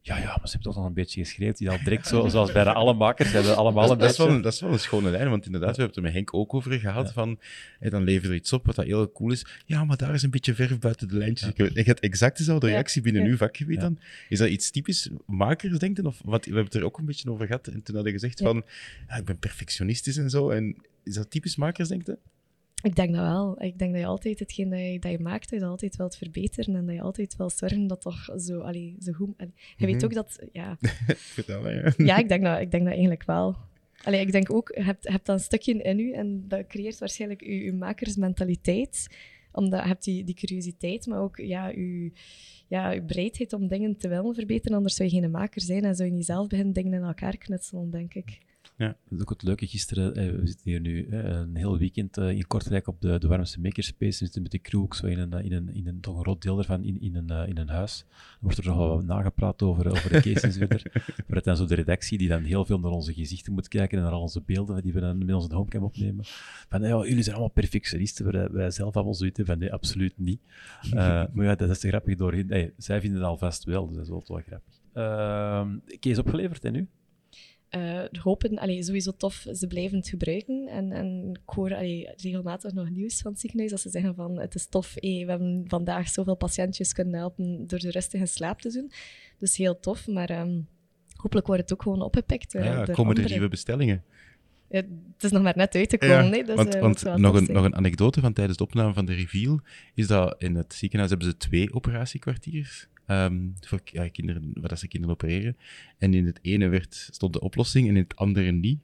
Ja, ja, maar ze hebben toch nog een beetje geschreven. Die al direct, zo, zoals bijna alle makers, hebben allemaal Dat, een dat, is beetje... wel, een- dat is wel een schone lijn, want inderdaad, we hebben het er met Henk ook over gehad. Ja. Van, en dan levert er iets op wat dat heel cool is. Ja, maar daar is een beetje verf buiten de lijntjes. Ik heb ik heb exact dezelfde Ja. reactie binnen Ja. uw vakgebied Ja. dan. Is dat iets typisch makers, denk je? Of wat, we hebben het er ook een beetje over gehad. En toen had je gezegd Ja. van, ja, ik ben perfectionistisch en zo. En is dat typisch makers, denk je? Ik denk dat wel. Ik denk dat je altijd hetgeen dat je, dat je maakt, dat je altijd wilt verbeteren en dat je altijd wil zorgen dat toch zo, allee, zo goed... allee, je weet Mhm. ook dat... Ja, Vertel, hè. ja ik, denk dat, ik denk dat eigenlijk wel. Allee, ik denk ook, je hebt, je hebt dat een stukje in u en dat creëert waarschijnlijk je, je makersmentaliteit. Omdat je hebt die, die curiositeit, maar ook ja, je, ja, je bereidheid om dingen te willen verbeteren. Anders zou je geen maker zijn en zou je niet zelf beginnen dingen in elkaar knutselen, denk ik. Dat is ook het leuke. Gisteren, eh, we zitten hier nu eh, een heel weekend eh, in Kortrijk op de, de warmste makerspace. We zitten met de crew ook zo in een, eh, in een, in een toch een groot deel daarvan in, in, een, eh, in een huis. Dan wordt er nog wel wat nagepraat over, over de case en zo verder. Maar het dan zo de redactie die dan heel veel naar onze gezichten moet kijken en naar al onze beelden die we dan met onze homecam opnemen. Van, ja, jullie zijn allemaal perfectionisten. Wij, wij zelf allemaal zoiets van, nee, absoluut niet. Maar ja, dat is te grappig doorheen. Nee, zij vinden het alvast wel, dus dat is wel wel grappig. Uh, case opgeleverd, en nu? Uh, hopen, allee, sowieso tof, ze blijven het gebruiken. En, en ik hoor allee, regelmatig nog nieuws van het ziekenhuis dat ze zeggen van het is tof, hey, we hebben vandaag zoveel patiëntjes kunnen helpen door de rustige slaap te doen. Dus heel tof, maar um, hopelijk wordt het ook gewoon opgepikt. Uh, ja, komen er nieuwe bestellingen? Ja, het is nog maar net uit te komen. Ja, nee, dus, want, uh, want nog, een, nog een anekdote van tijdens de opname van de reveal is dat in het ziekenhuis hebben ze twee operatiekwartiers. Um, voor ja, kinderen, waar ze kinderen opereren. En in het ene werd, stond de oplossing en in het andere niet.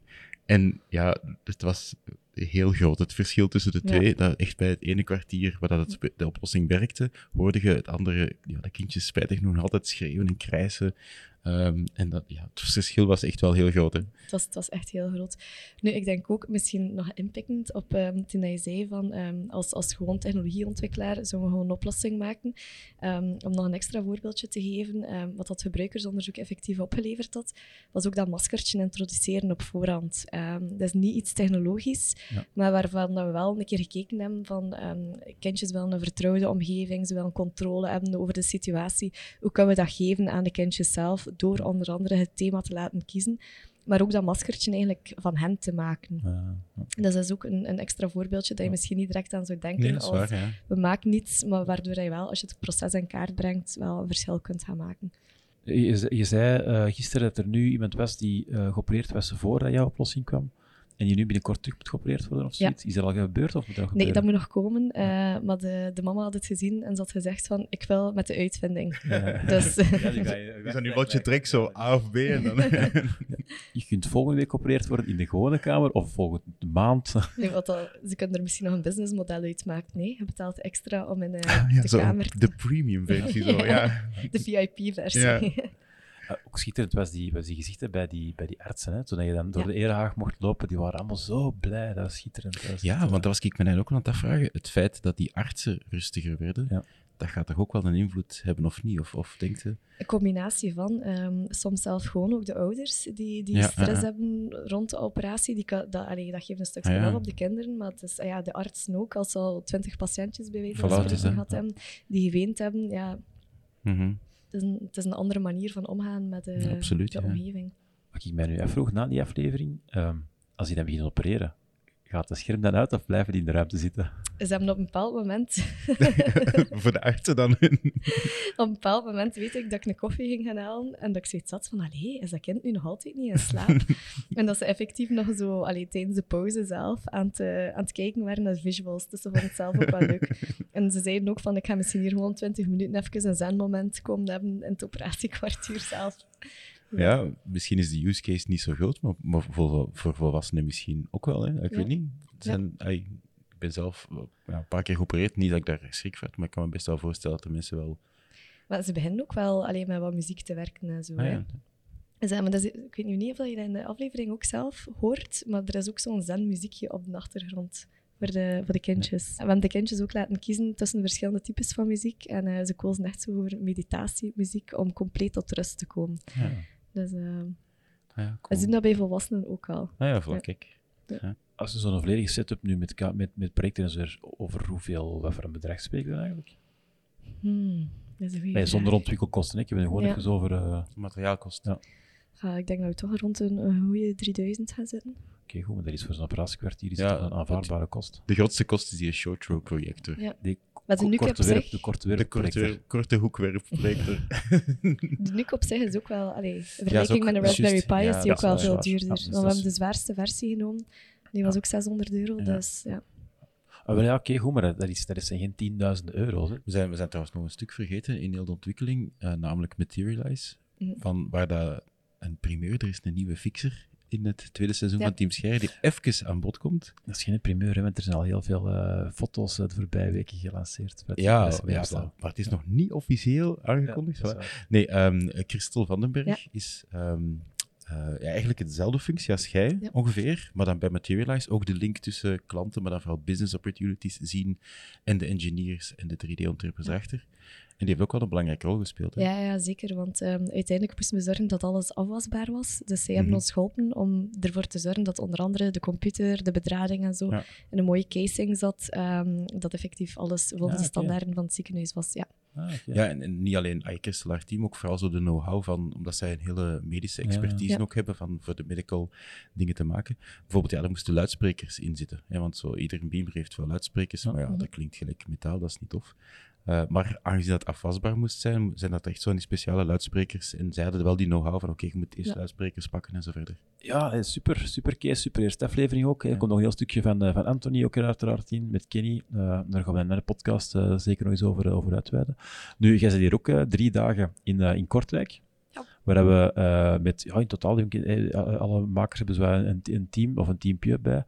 En ja, het was heel groot, het verschil tussen de twee. Ja. Dat echt bij het ene kwartier, waar dat het, de oplossing werkte, hoorde je het andere, ja, de kindjes spijtig nog altijd schreeuwen en krijsen. Um, en dat, ja, het verschil was echt wel heel groot. Hè? Het, was, het was echt heel groot. Nu, ik denk ook misschien nog inpikkend op um, toen je zei van um, als, als gewoon technologieontwikkelaar zouden we gewoon een oplossing maken. om nog een extra voorbeeldje te geven, wat dat gebruikersonderzoek effectief opgeleverd had, was ook dat maskertje introduceren op voorhand. dat is niet iets technologisch, ja. maar waarvan we wel een keer gekeken hebben van kindjes willen een vertrouwde omgeving, ze willen controle hebben over de situatie. Hoe kunnen we dat geven aan de kindjes zelf? Door onder andere het thema te laten kiezen, maar ook dat maskertje eigenlijk van hen te maken. Ja, ja. Dus dat is ook een, een, extra voorbeeldje dat je misschien niet direct aan zou denken. Nee, als waar, ja. We maken niets, maar waardoor je wel, als je het proces in kaart brengt, wel een verschil kunt gaan maken. Je, je zei uh, gisteren dat er nu iemand was die uh, geopereerd was voordat jouw oplossing kwam. En die nu binnenkort terug moet geopereerd worden of zoiets. Ja. Is dat al gebeurd? Of moet dat nee, dat moet nog komen. Uh, ja. Maar de, de mama had het gezien en ze had gezegd van, ik wil met de uitvinding. Ja. Dus, ja, is dat nu wat je trekt, zo A of B? En dan... je kunt volgende week geopereerd worden in de gewone kamer of volgende maand. Nee, wat al, ze kunnen er misschien nog een businessmodel uitmaken. Nee, je betaalt extra om in uh, ja, de zo, kamer te... De premium versie, zo, ja. De VIP-versie. Uh, ook schitterend was die, was die gezichten bij die, bij die artsen. Hè? Toen je dan door ja. de erehaag mocht lopen, die waren allemaal zo blij. Dat was schitterend. Dat was ja, want dat was ik me ook aan het afvragen. Het feit dat die artsen rustiger werden, ja. dat gaat toch ook wel een invloed hebben, of niet? Of, of denkt je? Een combinatie van. ehm, soms zelf gewoon ook de ouders die, die Ja, stress hebben rond de operatie. Die kan, dat, allee, dat geeft een stukje Ah, wel op de kinderen, maar het is, ah ja, de artsen ook. Als ze al twintig patiëntjes bij wijze van gehad hebben, die geweend hebben, ja, Mhm. Is, een, het is een andere manier van omgaan met de, absoluut, de omgeving. Wat ik mij nu afvroeg na die aflevering, ehm, als die dan beginnen opereren, gaat het scherm dan uit of blijven die in de ruimte zitten? Ze hebben op een bepaald moment, Voor de artsen dan. op een bepaald moment weet ik dat ik een koffie ging gaan halen en dat ik zoiets had van, allee, is dat kind nu nog altijd niet in slaap? en dat ze effectief nog zo, allee, tijdens de pauze zelf, aan het, eh, aan het kijken waren naar visuals. Dus ze vonden het zelf ook wel leuk. En ze zeiden ook van, ik ga misschien hier gewoon 20 minuten even een zenmoment komen hebben in het operatiekwartier zelf. Ja, misschien is de use case niet zo groot, maar, maar voor, voor volwassenen misschien ook wel. Hè? Ik Ja. weet niet. Zijn, ai, ik ben zelf eh, ja, een paar keer geopereerd. Niet dat ik daar schrik van heb, maar ik kan me best wel voorstellen dat de mensen wel... Maar ze beginnen ook wel alleen met wat muziek te werken en zo. Ah, hè. ja. Maar dat is, ik weet nu niet of je dat in de aflevering ook zelf hoort, maar er is ook zo'n zen-muziekje op de achtergrond voor de, voor de kindjes. We hebben de kindjes ook laten kiezen tussen verschillende types van muziek. En eh, ze kozen echt zo voor meditatiemuziek om compleet tot rust te komen. Ja. Dus eh, Ah, ja, we cool. zien dat bij volwassenen ook al. Ah ja, voilà, Ja. kijk. Als je zo'n volledige setup nu met, met, met projecten en zo, weer, over hoeveel, wat voor een bedrag spreken we dan eigenlijk? Hmm, dat is een goeie Nee, zonder vraag. ontwikkelkosten, ik heb het gewoon Ja. even over... eh, Oké, Materiaalkosten. Ja. Ik denk dat we toch rond een, een goede 3000 gaan zitten. goed, maar dat is voor zo'n operatiekwartier is Ja, dat een aanvaardbare kost. De grootste kost is die showthrow-projector. Ja. Die Maar de NUC op zich- de korte De korte, korte hoekwerpprojector. De NUC op zich is ook wel, allee, in vergelijking ook- met is Raspberry. Pi Ja, is die ook wel veel duurder. Ja, dus Want dat we hebben de zwaarste versie genomen. Die was ook 600 euro, dus ja. Ah, ja, oké, goed, maar dat, is, dat zijn geen 10.000 euro's. Hè. We zijn, we zijn trouwens nog een stuk vergeten in heel de ontwikkeling, eh, namelijk Materialize. Mhm. Van waar dat een primeur, er is een nieuwe fixer in het tweede seizoen Ja. van Team Scherre, die even aan bod komt. Dat is geen primeur, hè, want er zijn al heel veel eh, foto's eh, de voorbije weken gelanceerd. Ja, ja maar het is nog niet officieel Ja, aangekondigd. Nee, ehm Christel Vandenberg Ja. is ehm, eh, ja, eigenlijk dezelfde functie als jij, Ja. ongeveer. Maar dan bij Materialize ook de link tussen klanten, maar dan vooral business opportunities zien en de engineers en de 3D-ontwerpers erachter. En die heeft ook wel een belangrijke rol gespeeld. Hè? Ja, ja, zeker. Want ehm, uiteindelijk moesten we zorgen dat alles afwasbaar was. Dus zij hebben Mhm. ons geholpen om ervoor te zorgen dat onder andere de computer, de bedrading en zo Ja. in een mooie casing zat. ehm, dat effectief alles volgens Ja, de standaarden van het ziekenhuis was. Ja. Ah. Ja, en, en niet alleen haar team, ook vooral zo de know-how van, omdat zij een hele medische Ja. expertise Ja. ook hebben van voor de medical dingen te maken. Bijvoorbeeld, ja, er moesten luidsprekers in zitten. Hè, want zo, ieder beamer heeft wel luidsprekers, Ja. maar ja, Mhm. dat klinkt gelijk metaal, dat is niet tof. Eh, maar aangezien dat afwasbaar moest zijn, zijn dat echt zo'n speciale luidsprekers. En zij hadden wel die know-how van, oké, je moet eerst Ja. luidsprekers pakken en zo verder. Ja, eh, super, super case, super eerste aflevering ook. hè. Er komt nog een heel stukje van, eh, van Anthony ook er uiteraard in, met Kenny. Eh, daar gaan we in de podcast eh, zeker nog eens over, eh, over uitweiden. Nu, jij zit hier ook eh, drie dagen in, eh, in Kortrijk. Ja. Waar we eh, met, ja, in totaal, eh, alle makers hebben zo een, een team of een teampje bij.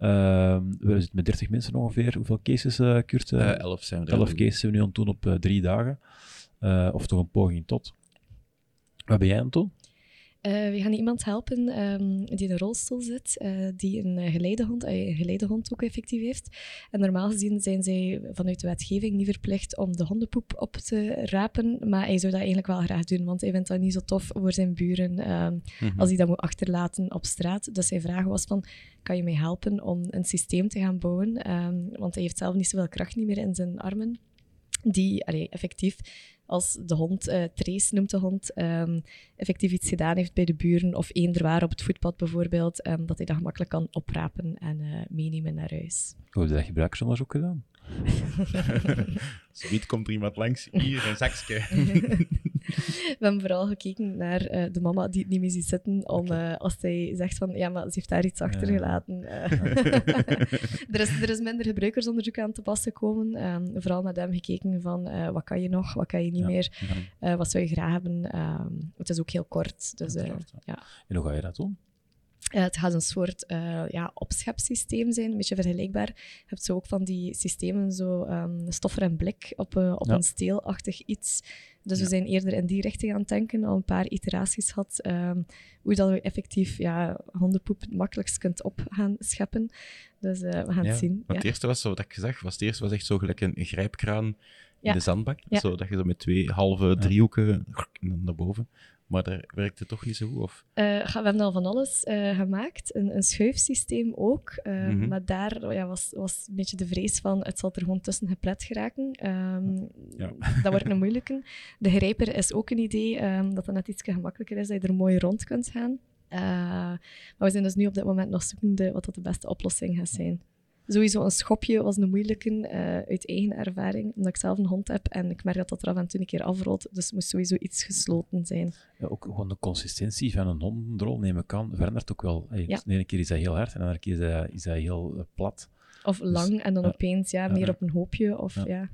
Ehm, we zitten met 30 mensen ongeveer. Hoeveel cases, eh Kurt? Eh, Eh, elf zijn we er. 11 cases hebben we nu aan het doen op eh, drie dagen. Eh, of toch een poging tot. Wat ben jij aan het doen? Eh, we gaan iemand helpen ehm, die in een rolstoel zit, eh, die een eh, geleidehond, eh, een geleidehond ook effectief heeft. En normaal gezien zijn zij vanuit de wetgeving niet verplicht om de hondenpoep op te rapen, maar hij zou dat eigenlijk wel graag doen, want hij vindt dat niet zo tof voor zijn buren ehm, Mhm. als hij dat moet achterlaten op straat. Dus zijn vraag was van, kan je mij helpen om een systeem te gaan bouwen? Ehm, want hij heeft zelf niet zoveel kracht niet meer in zijn armen. Die, allee, effectief, als de hond, eh Trace noemt de hond, ehm, effectief iets gedaan heeft bij de buren of eender waar op het voetpad bijvoorbeeld, ehm, dat hij dat gemakkelijk kan oprapen en eh, meenemen naar huis. Hoe heb je dat gebruikersonderzoek gedaan? Zoiets komt er iemand langs, hier een zakje. We hebben vooral gekeken naar eh, de mama die het niet meer ziet zitten, om eh, als zij zegt van ja, maar ze heeft daar iets achtergelaten. eh. er, is, er is minder gebruikersonderzoek aan te pas gekomen. Ehm, vooral naar hem gekeken van wat kan je nog, wat kan je niet Ja. meer, Ja. wat zou je graag hebben. Ehm, het is ook heel kort, dus ja. ja. En hoe ga je dat doen? Het gaat een soort eh ja, opschepsysteem zijn, een beetje vergelijkbaar. Je hebt zo ook van die systemen, zo ehm, stoffer en blik op, op Ja. een steelachtig iets. Dus we zijn eerder in die richting aan het denken, al een paar iteraties gehad, ehm, hoe dat we effectief ja, hondenpoep het makkelijkst kunt op gaan scheppen. Dus eh, we gaan Ja, het zien. Want Ja. het eerste was, zo, wat ik zag, was het eerste was echt zo gelijk een, grijpkraan in de zandbak. Zo, dat je zo met twee halve driehoeken naar boven. Maar daar werkt het toch niet zo goed? Of? Eh, we hebben al van alles eh, gemaakt. Een, een schuifsysteem ook. eh, Mhm. Maar daar oh ja, was, was een beetje de vrees van het zal er gewoon tussen geplet geraken. Ehm, Ja. Dat wordt een moeilijke. De grijper is ook een idee, ehm, dat dat net iets gemakkelijker is, dat je er mooi rond kunt gaan. Eh, maar we zijn dus nu op dit moment nog zoekende wat dat de beste oplossing gaat zijn. Sowieso een schopje was een moeilijke eh, uit eigen ervaring, omdat ik zelf een hond heb en ik merk dat dat er af en toe een keer afrolt. Dus het moest sowieso iets gesloten zijn. Ja, ook gewoon de consistentie van een hondendrol, neem ik aan, verandert ook wel. Hey, Ja. De ene keer is dat heel hard en de andere keer is dat, is dat heel eh, plat. Of lang en dan opeens ja, meer op een hoopje. Of, Ja. ja.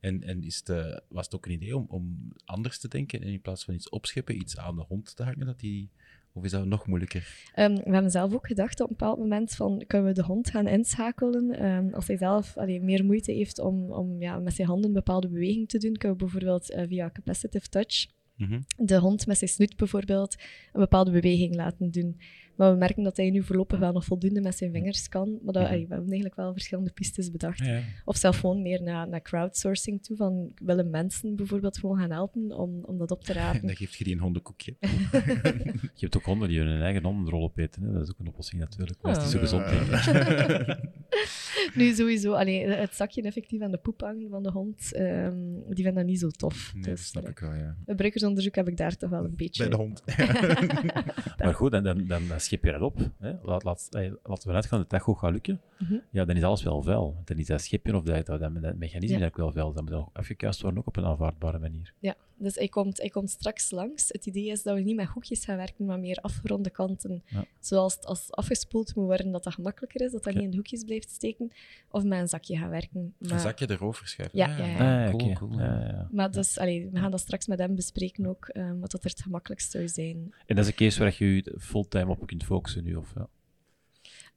En, en is het, eh, was het ook een idee om, om anders te denken en in plaats van iets opscheppen, iets aan de hond te hangen? Dat die, of is dat nog moeilijker? Ehm, we hebben zelf ook gedacht op een bepaald moment van kunnen we de hond gaan inschakelen. Ehm, als hij zelf allee, meer moeite heeft om, om ja, met zijn handen een bepaalde beweging te doen, kunnen we bijvoorbeeld eh, via capacitive touch Mhm. de hond met zijn snoet bijvoorbeeld een bepaalde beweging laten doen. Maar we merken dat hij nu voorlopig wel nog voldoende met zijn vingers kan. Maar dat, Mhm. allee, we hebben eigenlijk wel verschillende pistes bedacht. Ja. Of zelf gewoon meer naar, naar crowdsourcing toe. Van willen mensen bijvoorbeeld gewoon gaan helpen om, om dat op te En rapen? dan geeft je die een hondenkoekje. Je hebt ook honden die hun eigen hondendrol opeten. Hè. Dat is ook een oplossing natuurlijk. Maar dat is niet zo Ah. gezond, denk ik. Nu sowieso, allee, het zakje effectief aan de poep hangen van de hond, ehm, die vinden dat niet zo tof. Nee, dat dus, snap allee, ik wel, ja. Een bruikersonderzoek heb ik daar toch wel een beetje... Bij de hond. Maar goed, dan, dan, dan schep je dat op. Hè. Laat, laat, laten we uitgaan dat dat goed gaat lukken. Mhm. Ja, dan is alles wel vuil. Dan is dat schepje of dat, dat, dat mechanisme Ja. eigenlijk wel vuil. Dat moet dan afgekuist worden, ook op een aanvaardbare manier. Ja, dus hij komt, hij komt straks langs. Het idee is dat we niet met hoekjes gaan werken, maar meer afgeronde kanten. Ja. Zoals het als het afgespoeld moet worden, dat dat gemakkelijker is, dat dat niet in hoekjes blijft steken. Of met een zakje gaan werken. Maar, Een zakje erover schuiven. Ja, Ah, ja, ja. Ah, Cool, oké. cool. Ja, ja. maar dus, allee, we gaan dat straks met hem bespreken ook, ehm, wat dat er het gemakkelijkst zou zijn. En dat is een case waar je je fulltime op kunt focussen nu? Of, ja.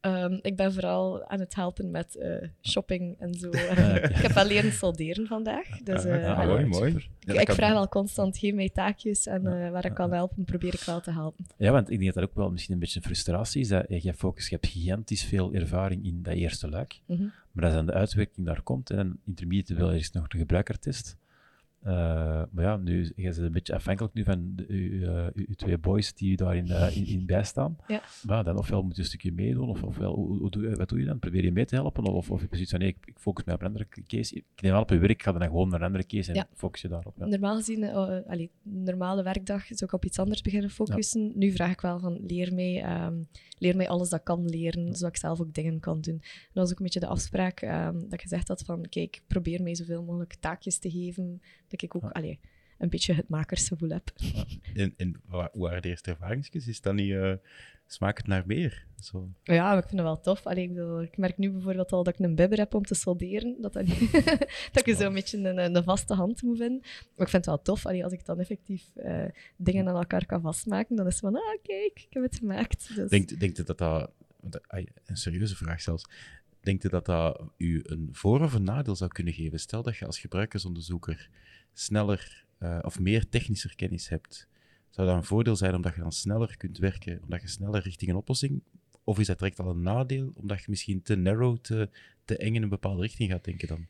Ehm, ik ben vooral aan het helpen met eh, shopping en zo. oké. ik heb wel leren solderen vandaag. Dus, eh, Ja, Ah, mooi, mooi. Ja, ik vraag wel constant, geef mij taakjes en eh, waar ik kan helpen, probeer ik wel te helpen. Ja, want ik denk dat dat ook wel misschien een beetje een frustratie is. Dat je hebt focus, je hebt gigantisch veel ervaring in dat eerste luik. Mhm. Maar als dan de uitwerking daar komt, en dan intermediate wel eerst nog de gebruikertest. Eh, maar ja, nu je bent een beetje afhankelijk nu van de, uw, eh, uw- twee boys die u daarin uh, in, in bijstaan. Ja. Maar dan ofwel moet je een stukje meedoen, of, ofwel, hoe, hoe doe je, wat doe je dan? Probeer je mee te helpen? Of, of je precies van, nee, ik, ik focus mij op een andere case. Ik neem wel op je werk, ik ga dan gewoon naar een andere case en Ja. focus je daarop. Ja. Normaal gezien, eh, eh, allee, normale werkdag zou ik op iets anders beginnen focussen. Nu vraag ik wel van, leer mij, ehm, leer mij alles dat ik kan leren, zodat ik zelf ook dingen kan doen. En dat was ook een beetje de afspraak ehm, dat ik gezegd had van, kijk, probeer mij zoveel mogelijk taakjes te geven, dat ik ook Ja. allee, een beetje het makersgevoel heb. En, en hoe waren de eerste ervaringsjes? Is dat niet... eh smaakt het naar meer? Zo. Ja, maar ik vind het wel tof. Allee, ik, bedoel, ik merk nu bijvoorbeeld al dat ik een bibber heb om te solderen. Dat, dat, niet- dat ik zo een beetje een, een vaste hand moet vinden. Maar ik vind het wel tof allee, als ik dan effectief eh, dingen aan elkaar kan vastmaken. Dan is het van, ah, kijk, ik heb het gemaakt. Dus, Denkt, denkt u dat dat... Een serieuze vraag zelfs. Denkt u dat dat u een voor- of een nadeel zou kunnen geven? Stel dat je als gebruikersonderzoeker sneller eh, of meer technischer kennis hebt. Zou dat een voordeel zijn omdat je dan sneller kunt werken, omdat je sneller richting een oplossing... Of is dat direct al een nadeel, omdat je misschien te narrow, te, te eng in een bepaalde richting gaat denken dan?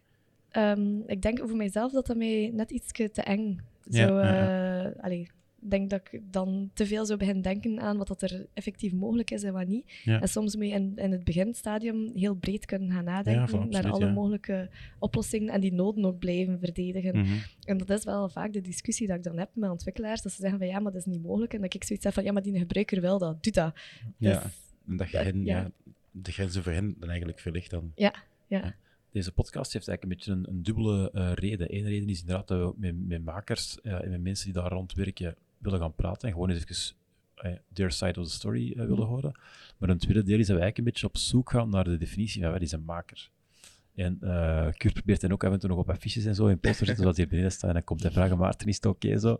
Ehm, ik denk voor mijzelf dat dat mij net iets te eng Ja, zou... ja, eh, allee, denk dat ik dan te veel zou beginnen denken aan wat dat er effectief mogelijk is en wat niet. Ja. En soms moet je in, in het beginstadium heel breed kunnen gaan nadenken van naar alle ja. mogelijke oplossingen en die noden ook blijven verdedigen. Mhm. En dat is wel vaak de discussie dat ik dan heb met ontwikkelaars, dat ze zeggen van ja, maar dat is niet mogelijk. En dat ik zoiets heb van ja, maar die gebruiker wil dat, doe dat. Ja. Dus, En dat je hen, ja. ja, de grenzen voor hen dan eigenlijk verlicht dan. ja, ja. Deze podcast heeft eigenlijk een beetje een, een dubbele eh, reden. Eén reden is inderdaad dat we met, met makers eh, en met mensen die daar rond werken willen gaan praten en gewoon eens even eh, their side of the story eh, willen horen. Maar een tweede deel is dat we eigenlijk een beetje op zoek gaan naar de definitie van wat is een maker. En eh Kurt probeert dan ook af en toe nog op affiches en zo in posters zitten, zoals hier beneden staan. En dan komt hij vragen, Maarten, is het oké zo?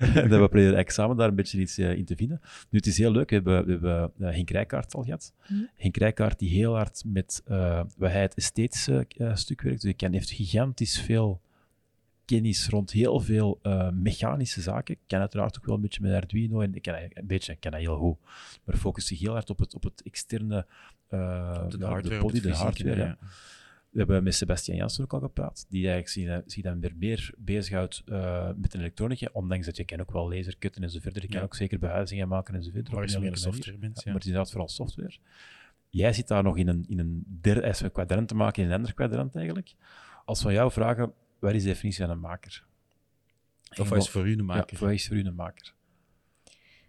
en dan we proberen eigenlijk samen daar een beetje iets in te vinden. Nu, het is heel leuk. We hebben, we hebben Henk Rijkaard al gehad. Mhm. Henk Rijkaard die heel hard met wat hij het esthetische stuk werkt. Dus hij heeft gigantisch veel kennis rond heel veel eh, mechanische zaken. Ik ken uiteraard ook wel een beetje met Arduino en ik ken een beetje, ik ken dat heel goed. Maar focust zich heel hard op het, op het externe, eh, Op de hardware, de body, de hardware. ja. ja. We hebben met Sebastian Janssen ook al gepraat, die eigenlijk zich, dan weer meer bezighoudt uh, met elektronica, ondanks dat je kan ook wel laserkutten en zo verder, je kan ook zeker behuizingen maken en zo verder. Maar is meer software Maar het is inderdaad vooral software. Jij zit daar nog in een, in een derde een kwadrant te maken, in een ander kwadrant eigenlijk. Als we jou vragen, wat is de definitie van een maker? Of wat is voor u een maker? Ja, wat is voor u een maker?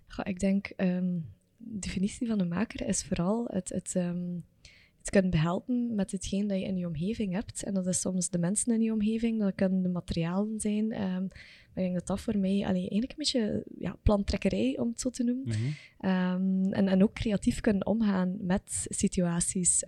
Ja, ik denk, um, de definitie van een maker is vooral het, het, um, het kunnen behelpen met hetgeen dat je in je omgeving hebt. En dat is soms de mensen in je omgeving, dat kunnen de materialen zijn. Um, maar ik denk dat dat voor mij allee, eigenlijk een beetje ja, plantrekkerij, om het zo te noemen. Mm -hmm. en, en ook creatief kunnen omgaan met situaties.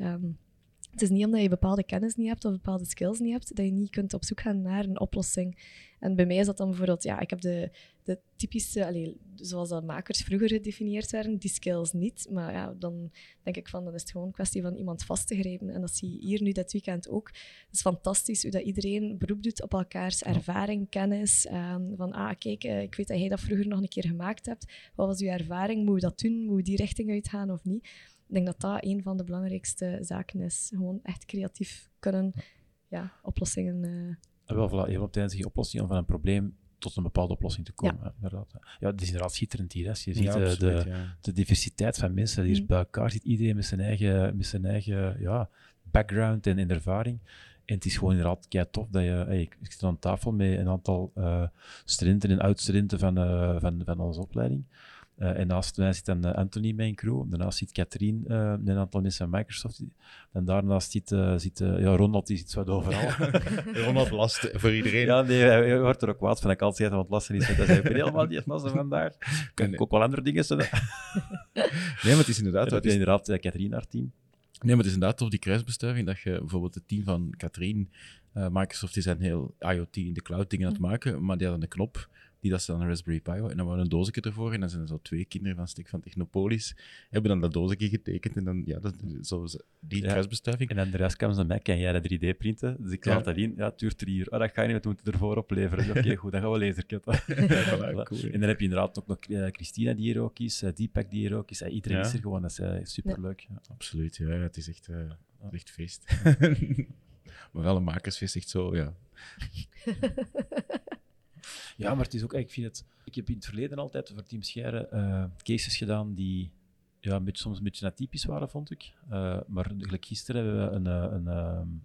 Het is niet omdat je bepaalde kennis niet hebt of bepaalde skills niet hebt, dat je niet kunt op zoek gaan naar een oplossing. En bij mij is dat dan bijvoorbeeld, ja, ik heb de, de typische, allez, zoals dat makers vroeger gedefinieerd werden, die skills niet. Maar ja, dan denk ik van, dan is het gewoon een kwestie van iemand vast te grijpen. En dat zie je hier nu dit weekend ook. Het is fantastisch hoe dat iedereen beroep doet op elkaars ervaring, kennis. Um, van, ah, kijk, eh, ik weet dat jij dat vroeger nog een keer gemaakt hebt. Wat was uw ervaring? Moet je dat doen? Moet je die richting uitgaan of niet? Ik denk dat dat een van de belangrijkste zaken is. Gewoon echt creatief kunnen ja, oplossingen. Uh... wel, voilà, je tijdens die oplossing van een probleem tot een bepaalde oplossing te komen. Ja, inderdaad. ja het is inderdaad schitterend hier. Hè. Je ziet ja, eh, de, de, diversiteit van mensen die hier mm. bij elkaar zit. Iedereen met zijn eigen, met zijn eigen ja, background en, en ervaring. En het is gewoon inderdaad kei tof dat je... Hey, ik, zit aan tafel met een aantal uh, studenten en oud-studenten van, uh, van, van onze opleiding. Uh, en naast mij zit dan uh, Anthony, mijn crew. Daarnaast zit Katrien, uh, een aantal mensen van Microsoft. En daarnaast zit, zit ja, Ronald, die zit zo overal. Ronald last voor iedereen. Ja, nee, hij wordt er ook kwaad van. Ik altijd aan het lasten is. Dat is helemaal niet het vandaag. Kan ik ook wel andere dingen zeggen. nee, maar het is inderdaad... Dat is inderdaad Katrien, haar team. Nee, maar het is inderdaad toch die kruisbestuiving dat je bijvoorbeeld het team van Katrien, Microsoft, die zijn heel IoT in de cloud dingen aan het maken, maar die hadden een knop die dat ze dan een Raspberry Pi En dan waren een doosje ervoor en dan zijn er zo twee kinderen van Stik van Technopolis hebben dan dat doosje getekend en dan, ja, dat, zo, die ja. kruisbestuiving. En dan de rest kwam ze mij, kan jij dat 3D printen? Dus ik laat dat in, ja, het duurt drie uur. Oh, dat ga je niet, we moeten ervoor opleveren. Oké, goed, dan gaan we lasercutten. ja, cool, En dan heb je inderdaad ook nog uh, Christina die hier ook is, uh, Deepak die hier ook is. Uh, iedereen is er gewoon, dat is uh, superleuk. Absoluut, ja, het is echt, echt feest. maar wel een makersfeest, echt zo, ja. Ja, maar het is ook, ik vind het, ik heb in het verleden altijd voor Team Scheire uh, cases gedaan die ja, een beetje, soms een beetje atypisch waren, vond ik. Uh, maar gisteren hebben we, een, eh, een,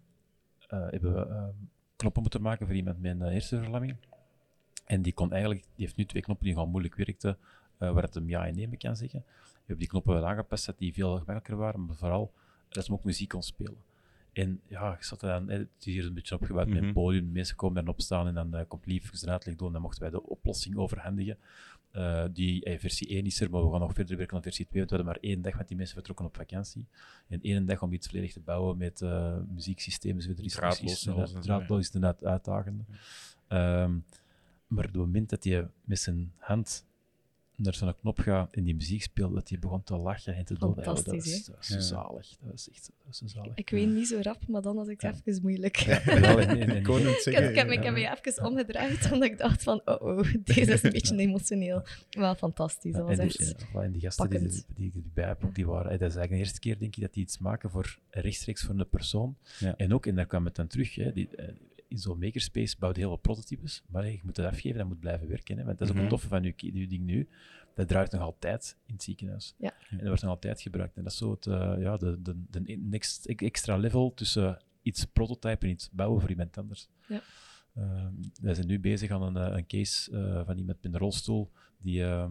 hebben ehm, knoppen moeten maken voor iemand met een hersenverlamming. En die, kon eigenlijk, die heeft nu twee knoppen die gewoon moeilijk werkten, waar het hem ja en nee kan zeggen. We hebben die knoppen wel aangepast, dat die veel gemakkelijker waren, maar vooral dat ze ook muziek kon spelen. En ja, ik zat dan, het is hier een beetje opgebouwd met een mhm. podium. Mensen komen dan opstaan en dan uh, komt lief een uitleg doen. Dan mochten wij de oplossing overhandigen. Uh, die eh, versie 1 is er, maar we gaan nog verder werken aan versie 2. Want we hadden maar één dag, met die mensen vertrokken op vakantie. En één dag om iets volledig te bouwen met uh, muzieksystemen. Dus draadloos, draadloos is inderdaad uitdagend. Um, maar op het moment dat je met zijn hand naar zo'n knop gaat en die muziek speelt, dat hij begon te lachen en te doen. Fantastisch, dat, is, dat is zo zalig. Dat is echt dat is zalig. Ik weet niet zo rap, maar dan was ik ja. even moeilijk. Ik, ik, heb, ik heb me even omgedraaid, omdat ik dacht van, oh, oh deze is een beetje emotioneel. Wel fantastisch. Dat was en, die, echt en die gasten die, die, die, die bij hebben, die waren, dat is eigenlijk de eerste keer, denk ik, dat die iets maken voor rechtstreeks voor een persoon. En ook, en daar kwam het dan terug, hè, die, eh, in zo'n makerspace bouwt heel veel prototypes, maar je moet het afgeven, dat moet blijven werken. Hè, want dat is ook mm -hmm. het toffe van je, je ding nu dat draait nog altijd in het ziekenhuis. Ja. En dat wordt nog altijd gebruikt. En dat is zo het, uh, ja, de, de, de next, extra level tussen iets prototypen en iets bouwen voor iemand anders. Ja. Uh, wij zijn nu bezig aan een, eh, een case uh, van iemand met een rolstoel die uh,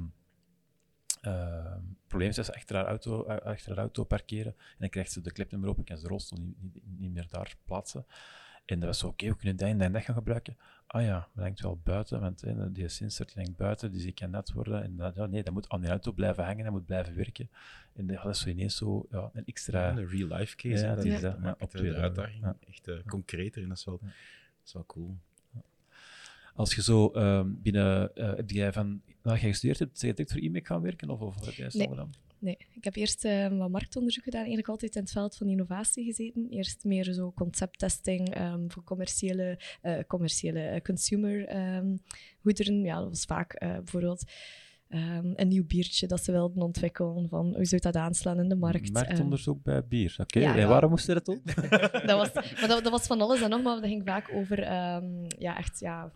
probleem is achter haar, auto, achter haar auto parkeren en dan krijgt ze de klepnummer op en kan ze de rolstoel niet, niet, niet meer daar plaatsen. En dat was zo, oké, okay, we kunnen dat en dat gaan gebruiken. Ah ja, dat hangt wel buiten, want hè, die sensor die hangt buiten, dus die kan net worden. En dat, ja, nee, dat moet aan die auto blijven hangen, dat moet blijven werken. En dat is zo ineens zo ja, een extra... een real-life case. Ja, dat is dat. Ja, op de uitdaging ja. echt uh, concreter en dat is wel, dat is wel cool. Als je zo um, binnen, uh, heb jij van, nadat je gestudeerd hebt, zeg je direct voor e gaan werken, of, of heb jij nee. gedaan? Nee, ik heb eerst uh, wat marktonderzoek gedaan, eigenlijk altijd in het veld van innovatie gezeten. Eerst meer zo concepttesting um, voor commerciële, uh, commerciële consumer um, goederen. Ja, dat was vaak bijvoorbeeld ehm, een nieuw biertje dat ze wilden ontwikkelen. Van hoe zou dat aanslaan in de markt? Marktonderzoek bij bier. Oké, ja, en waarom moest je dat doen? dat, was, maar dat, dat was van alles en nog, maar dat ging vaak over ja, echt, ja,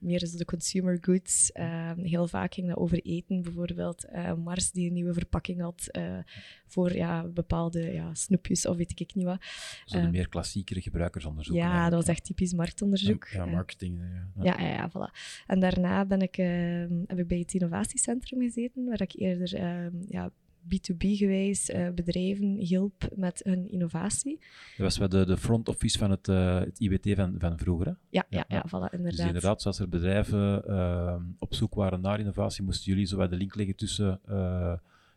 meer zo de consumer goods. Ehm, heel vaak ging dat over eten, bijvoorbeeld. eh, Mars die een nieuwe verpakking had eh, voor ja, bepaalde ja, snoepjes of weet ik niet wat. Zo de Eh, meer klassiekere gebruikersonderzoek. ja, dat was echt typisch marktonderzoek. Ja, marketing. Ja. ja, ja, ja, voilà. En daarna ben ik, ehm, heb ik bij het innovatiecentrum gezeten, waar ik eerder ehm, ja, B2B geweest eh, bedrijven hielp met hun innovatie. Dat was wel de, de front office van het, eh, het IBT van, van vroeger. Hè? Ja, ja, Ja, ja, voilà, inderdaad. Dus inderdaad, zoals er bedrijven eh, op zoek waren naar innovatie, moesten jullie zo de link leggen tussen,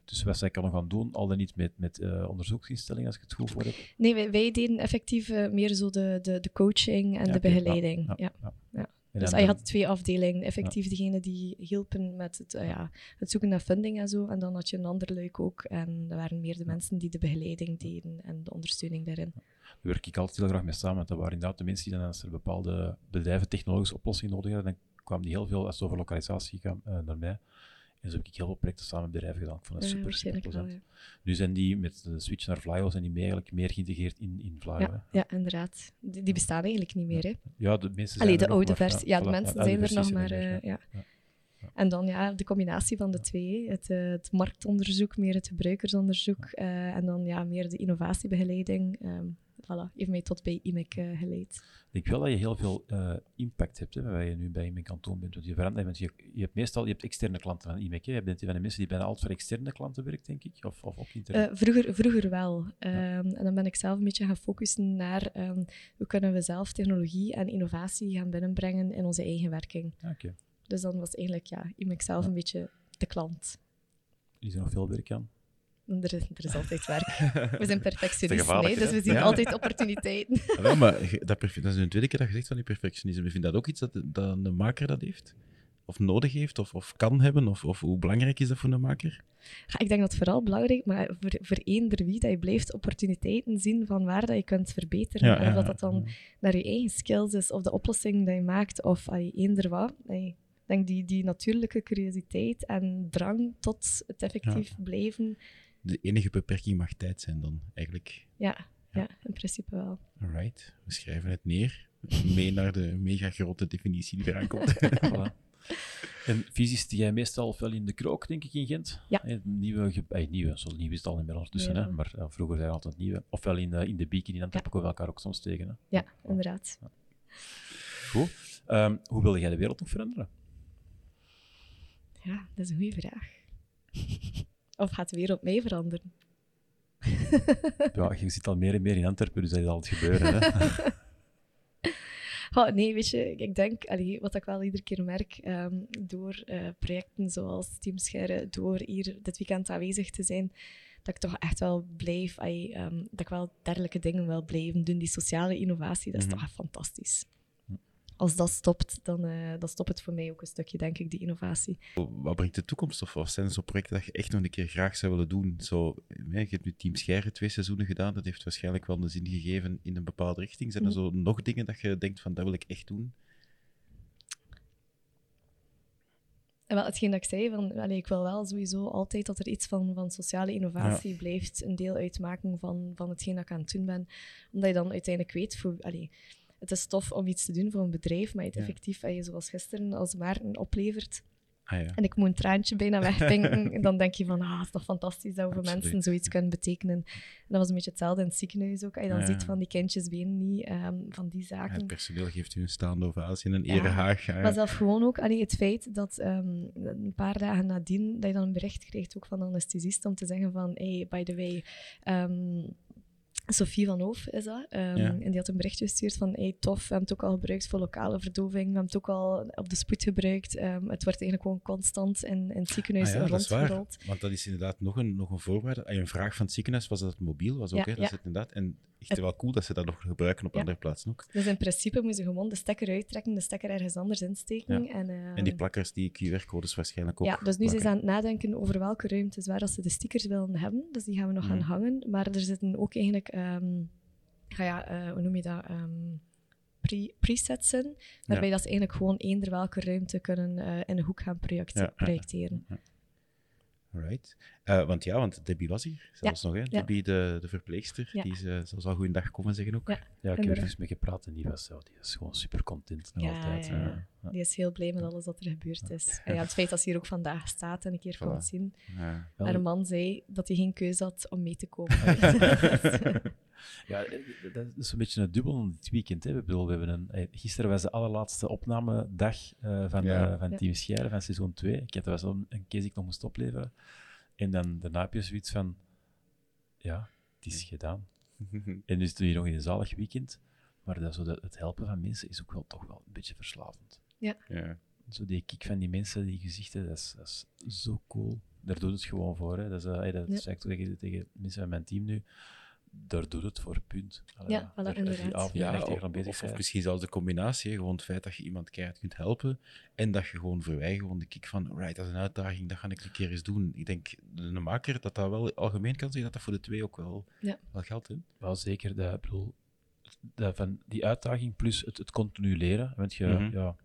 tussen wat zij kunnen gaan doen, al dan niet met, met eh, onderzoeksinstellingen, als ik het goed voor heb. Nee, wij, wij deden effectief meer zo de, de, de coaching en Ja, de begeleiding. ja, Ja, Dus je had twee afdelingen. Effectief degene die hielpen met het, eh, ja, het zoeken naar funding en zo. En dan had je een ander luik ook. En er waren meer de mensen die de begeleiding deden en de ondersteuning daarin. Daar werk ik altijd heel graag mee samen. Dat waren inderdaad de mensen die dan, als er bepaalde bedrijven technologische oplossingen nodig hadden, dan kwamen die heel veel, als het over lokalisatie ging, eh, naar mij. En zo heb ik heel veel projecten samen met bedrijven gedaan. Ik vond dat super, super waarschijnlijk wel, plezant. ja. Nu zijn die met de switch naar Flyo zijn die mee eigenlijk meer geïntegreerd in, in Flyo. Ja, ja, inderdaad. Die, die bestaan eigenlijk niet meer. Hè. Ja, de mensen zijn Allee, de oude versie. Ja, de mensen zijn er nog maar. meer, eh, ja. Ja. En dan ja, de combinatie van de twee. Het, eh, het marktonderzoek, meer het gebruikersonderzoek. eh, en dan ja, meer de innovatiebegeleiding. ehm voilà, heeft mij tot bij IMEC eh, geleid. Ik wel dat je heel veel eh, impact hebt hè, waar je nu bij mijn kantoor bent. Want je, verandert, want je, je hebt meestal je hebt externe klanten van IMEC. hè. Je bent een van de mensen die bijna altijd voor externe klanten werkt, denk ik. Of, of ook intern. Eh, vroeger, vroeger wel. Ehm, En dan ben ik zelf een beetje gaan focussen naar ehm, hoe kunnen we zelf technologie en innovatie gaan binnenbrengen in onze eigen werking. Ja, Oké. Dus dan was eigenlijk ja, IMEC zelf een beetje de klant. Is er nog veel werk aan? Er is, er is altijd werk. We zijn perfectionisten, dus we zien Ja. altijd opportuniteiten. Ah, maar dat, dat is nu de tweede keer dat je zegt van die perfectionisme. Vind je dat ook iets dat, de- dat een maker dat heeft? Of nodig heeft? Of, of kan hebben? Of, of hoe belangrijk is dat voor een maker? Ja, ik denk dat het vooral belangrijk maar voor, voor eender wie, dat je blijft opportuniteiten zien van waar dat je kunt verbeteren. Ja, en of dat, dat dan naar je eigen skills is, of de oplossing die je maakt, of allee, eender wat. Ik denk die, die natuurlijke curiositeit en drang tot het effectief blijven, De enige beperking mag tijd zijn dan, eigenlijk. ja, ja. in principe wel. Alright, we schrijven het neer. Mee naar de mega grote definitie die eraan komt. Voilà. En visies die jij meestal ofwel in de krook, denk ik, in Gent. Ja. Nieuwe, eh, nieuwe, zo nieuw is het al niet meer ondertussen, Ja. hè, maar eh, vroeger zijn altijd nieuwe. Ofwel in, eh, in de Beacon, in Antwerpen komen we elkaar ook soms tegen. Hè. Ja, inderdaad. Goed. Ehm, hoe wil jij de wereld nog veranderen? Ja, dat is een goede vraag. Of gaat de wereld mij veranderen? Ja, je zit al meer en meer in Antwerpen, dus dat is altijd gebeuren. Hè. Oh, nee, weet je, ik denk, allee, wat ik wel iedere keer merk, ehm, door eh, projecten zoals Team Scherre, door hier dit weekend aanwezig te zijn, dat ik toch echt wel blijf, allee, ehm, dat ik wel dergelijke dingen wil blijven doen. Die sociale innovatie, dat is Mhm. toch echt fantastisch. Als dat stopt, dan, eh, dan stopt het voor mij ook een stukje, denk ik, die innovatie. Wat brengt de toekomst? Of wat zijn zo projecten dat je echt nog een keer graag zou willen doen? Zo, je hebt nu Team Scheire twee seizoenen gedaan. Dat heeft waarschijnlijk wel een zin gegeven in een bepaalde richting. Zijn er zo nog dingen dat je denkt van, dat wil ik echt doen? En wel, hetgeen dat ik zei, van, allee, ik wil wel sowieso altijd dat er iets van, van sociale innovatie blijft, een deel uitmaken van, van hetgeen dat ik aan het doen ben. Omdat je dan uiteindelijk weet, voor, allee, het is tof om iets te doen voor een bedrijf, maar je het Ja. effectief, allee, zoals gisteren, als Maarten oplevert, Ah ja. en ik moet een traantje bijna wegpinken, dan denk je van, ah, het is toch fantastisch dat we voor mensen zoiets kunnen betekenen. En dat was een beetje hetzelfde in het ziekenhuis ook. Als je dan Ja. ziet van die kindjes benen niet, ehm, van die Ja, zaken. Het personeel geeft u een staande ovatie en een erehaag. Maar zelf gewoon ook allee, het feit dat ehm, een paar dagen nadien dat je dan een bericht krijgt ook van de anesthesist om te zeggen van hey, by the way, ehm, Sophie van Hoof is dat. ehm, Ja. En die had een berichtje gestuurd van hey, tof, we hebben het ook al gebruikt voor lokale verdoving, we hebben het ook al op de spoed gebruikt. Ehm, het wordt eigenlijk gewoon constant in, in het ziekenhuis Ah ja, dat is waar. rondgerold. Want dat is inderdaad nog een, nog een voorwaarde. Ah, Een vraag van het ziekenhuis was dat het mobiel was ook. Ja, hè? Dat is het inderdaad. En echt wel cool dat ze dat nog gebruiken op Ja. andere plaatsen ook. Dus in principe moet je gewoon de stekker uittrekken, de stekker ergens anders insteken. En, En ehm, die plakkers, die QR-codes waarschijnlijk ook. Ja, dus nu zijn ze aan het nadenken over welke ruimtes waar ze de stickers willen hebben. Dus die gaan we nog gaan Mhm. hangen. Maar er zitten ook eigenlijk, ehm, ja, ja, eh, hoe noem je dat? Ehm, pre- presets zijn, waarbij dat ze eigenlijk gewoon eender welke ruimte kunnen eh, in een hoek gaan projecteren. Right. Eh, want ja, want Debbie was hier zelfs nog. Hè? ja. Debbie, de, de verpleegster, Ja. die is, eh, zelfs al goeiedag komen zeggen ook. Ja. Ja, ik heb er eens mee gepraat en die was, ja, die is gewoon super content nog Ja, altijd. ja, ja. Ja. Die is heel blij met alles wat er gebeurd is. En ja, het feit dat ze hier ook vandaag staat en een keer Voilà. komt zien. Haar man zei dat hij geen keuze had om mee te komen. Ja, eh, dat is een beetje een dubbel dit weekend. Hè. Ik bedoel, we hebben een, eh, gisteren was de allerlaatste opnamedag eh, van, Ja. eh, van Ja. Team Scheire van seizoen 2. Ik had, dat was een, een case die ik nog moest opleveren. En dan daarna heb je zoiets van, ja, het is gedaan. En nu zitten we hier nog in een zalig weekend. Maar dat, zo, dat, het helpen van mensen is ook wel toch wel een beetje verslavend. ja. Zo die kick van die mensen, die gezichten, dat is, dat is zo cool. Daar doet het gewoon voor. Hè. Dat, is, eh, dat Ja. zeg ik tegen, tegen mensen van mijn team nu. Daar doet het voor, punt. Ja, voilà, inderdaad. Ja, of, bezig of, of misschien zelfs de combinatie. Gewoon het feit dat je iemand keihard kunt helpen. En dat je gewoon voor wij gewoon de kick van, right, dat is een uitdaging, dat ga ik een keer eens doen. Ik denk, de maker, dat dat wel algemeen kan zijn, dat dat voor de twee ook wel, Ja. wel geldt. Hè? Wel zeker, dat, ik bedoel, dat van die uitdaging plus het, het continu leren. Want je, Mhm. ja,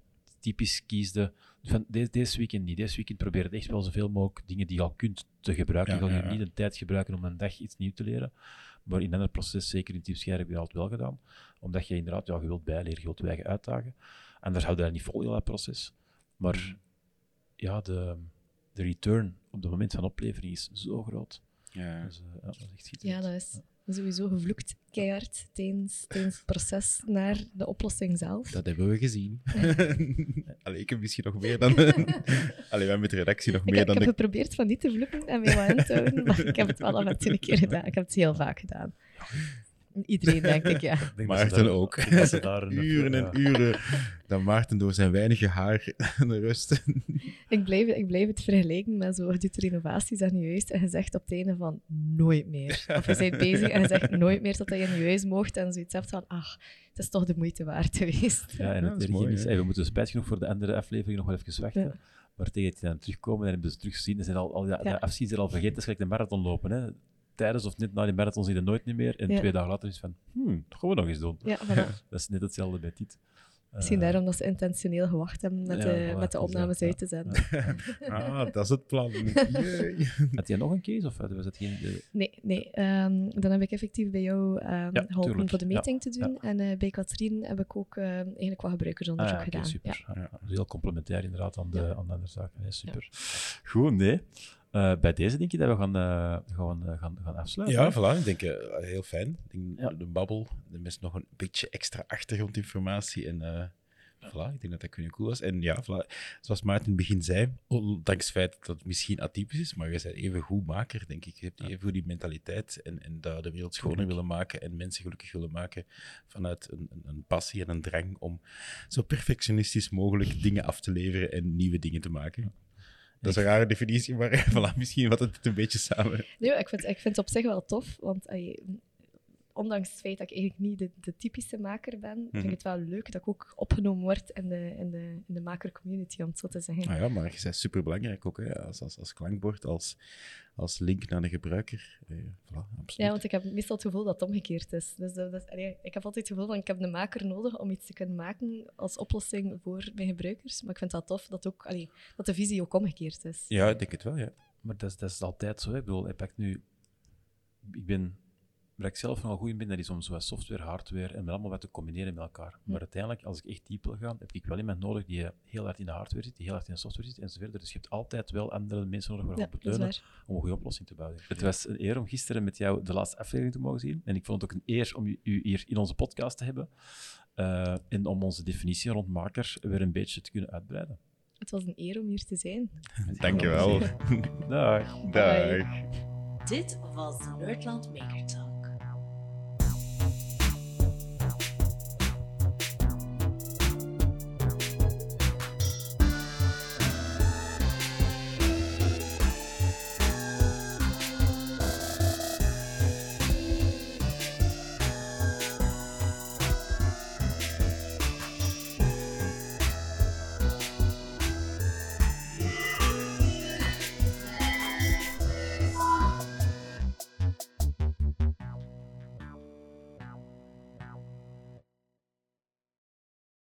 typisch kiesde van deze, deze weekend niet. Deze weekend probeer het echt wel zoveel mogelijk dingen die je al kunt te gebruiken. Ja, je ja. niet de tijd gebruiken om een dag iets nieuws te leren. Maar in ander proces, zeker in Team heb je dat altijd wel gedaan. Omdat je inderdaad, ja, je wilt bijleren, je wilt je eigen uitdagen. Anders houd je dat niet vol, heel dat proces. Maar ja, de, de return op het moment van oplevering is zo groot. Ja. Dus, eh, ja, dat is echt Ja, dat is sowieso gevloekt keihard tijdens, tijdens het proces naar de oplossing zelf. Dat hebben we gezien. Allee, ik heb misschien nog meer dan... Allee, wij met de redactie nog Ik, meer heb- ik dan heb de... geprobeerd van niet te vloeken en mij wat in te houden, maar ik heb het wel toe een keer gedaan. Ik heb het heel vaak gedaan. Iedereen, denk ik, ja. Ik denk Maarten daar- ook. daar uren en ja. uren. Dat Maarten door zijn weinige haar de rust. Ik blijf, ik blijf het vergelijken met zo, je doet renovaties aan je huis en je zegt op het einde van nooit meer. Of je bent bezig en je zegt nooit meer dat je in je huis mocht en zoiets hebt van, ach, het is toch de moeite waard geweest. Ja, en het mooi, is, hey, we moeten spijt genoeg voor de andere aflevering nog wel even wachten. Ja. Maar tegen dat die dan terugkomen en hebben ze terugzien, dan zijn al, al Ja. de afziens er al vergeten. Dat is gelijk de marathon lopen. Hè. Tijdens of net na die marathon zie je dat nooit niet meer. En Ja. twee dagen later is het van, hmm, dat gaan we nog eens doen. Ja, voilà. Dat is net hetzelfde bij dit. Misschien Eh, daarom dat ze intentioneel gewacht hebben met, Ja, de, voilà, met de dus opnames ja, uit te zenden. Ah, dat is het plan. Had jij nog een case? Of was dat geen... de- Nee, nee. ehm, dan heb ik effectief bij jou ehm, geholpen voor de Ja, meeting te doen. En eh, bij Katrien heb ik ook ehm, eigenlijk wat Ah, gebruikersonderzoek ja, oké, gedaan. super. Ja. Heel complementair inderdaad aan de, Ja. aan de andere zaken. Nee, super. Goed, nee. Eh, bij deze denk je dat we gaan, eh, gaan, eh, gaan, gaan afsluiten. Ja, voilà. Ik denk, heel fijn. Ik denk, Ja. De babbel, de mensen nog een beetje extra achtergrondinformatie. En voilà, ik denk dat dat kunnen cool was. En ja, voilà, zoals Maarten in het begin zei, ondanks het feit dat het misschien atypisch is, maar je bent even goed maker, denk ik. Je hebt even goed die mentaliteit en, en de wereld schoner willen maken en mensen gelukkig willen maken vanuit een, een passie en een drang om zo perfectionistisch mogelijk dingen af te leveren en nieuwe dingen te maken. Dat is een rare definitie, maar voilà, misschien wat het een beetje samen. Nee, ik vind, ik vind het op zich wel tof, want ondanks het feit dat ik eigenlijk niet de, de typische maker ben, vind Mhm. ik het wel leuk dat ik ook opgenomen word in de, in de, in de maker-community, om het zo te zeggen. Ah ja, maar je bent superbelangrijk ook, hè, als, als, als klankbord, als, als link naar de gebruiker. Eh, voilà, absoluut. Ja, want ik heb meestal het gevoel dat het omgekeerd is. Dus dat, dat is- allee, ik heb altijd het gevoel van ik heb de maker nodig om iets te kunnen maken als oplossing voor mijn gebruikers. Maar ik vind het wel tof dat, ook, allee, dat de visie ook omgekeerd is. Ja, ik denk het wel, ja. Maar dat is, dat is altijd zo. Hè. Ik bedoel, hij pakt nu... Ik ben... Waar ik zelf nogal goed in ben, dat is om zo software, hardware en met allemaal wat te combineren met elkaar. Maar uiteindelijk, als ik echt diep wil gaan, heb ik wel iemand nodig die heel hard in de hardware zit, die heel hard in de software zit, enzovoort. Dus je hebt altijd wel andere mensen nodig waar je Ja, op moet dat is leunen om een goede oplossing te bouwen. Het was een eer om gisteren met jou de laatste aflevering te mogen zien. En ik vond het ook een eer om u, hier in onze podcast te hebben. Eh, en om onze definitie rond maker weer een beetje te kunnen uitbreiden. Het was een eer om hier te zijn. Dankjewel. Dag. Dag. Dit was de Nerdland Maker Talk.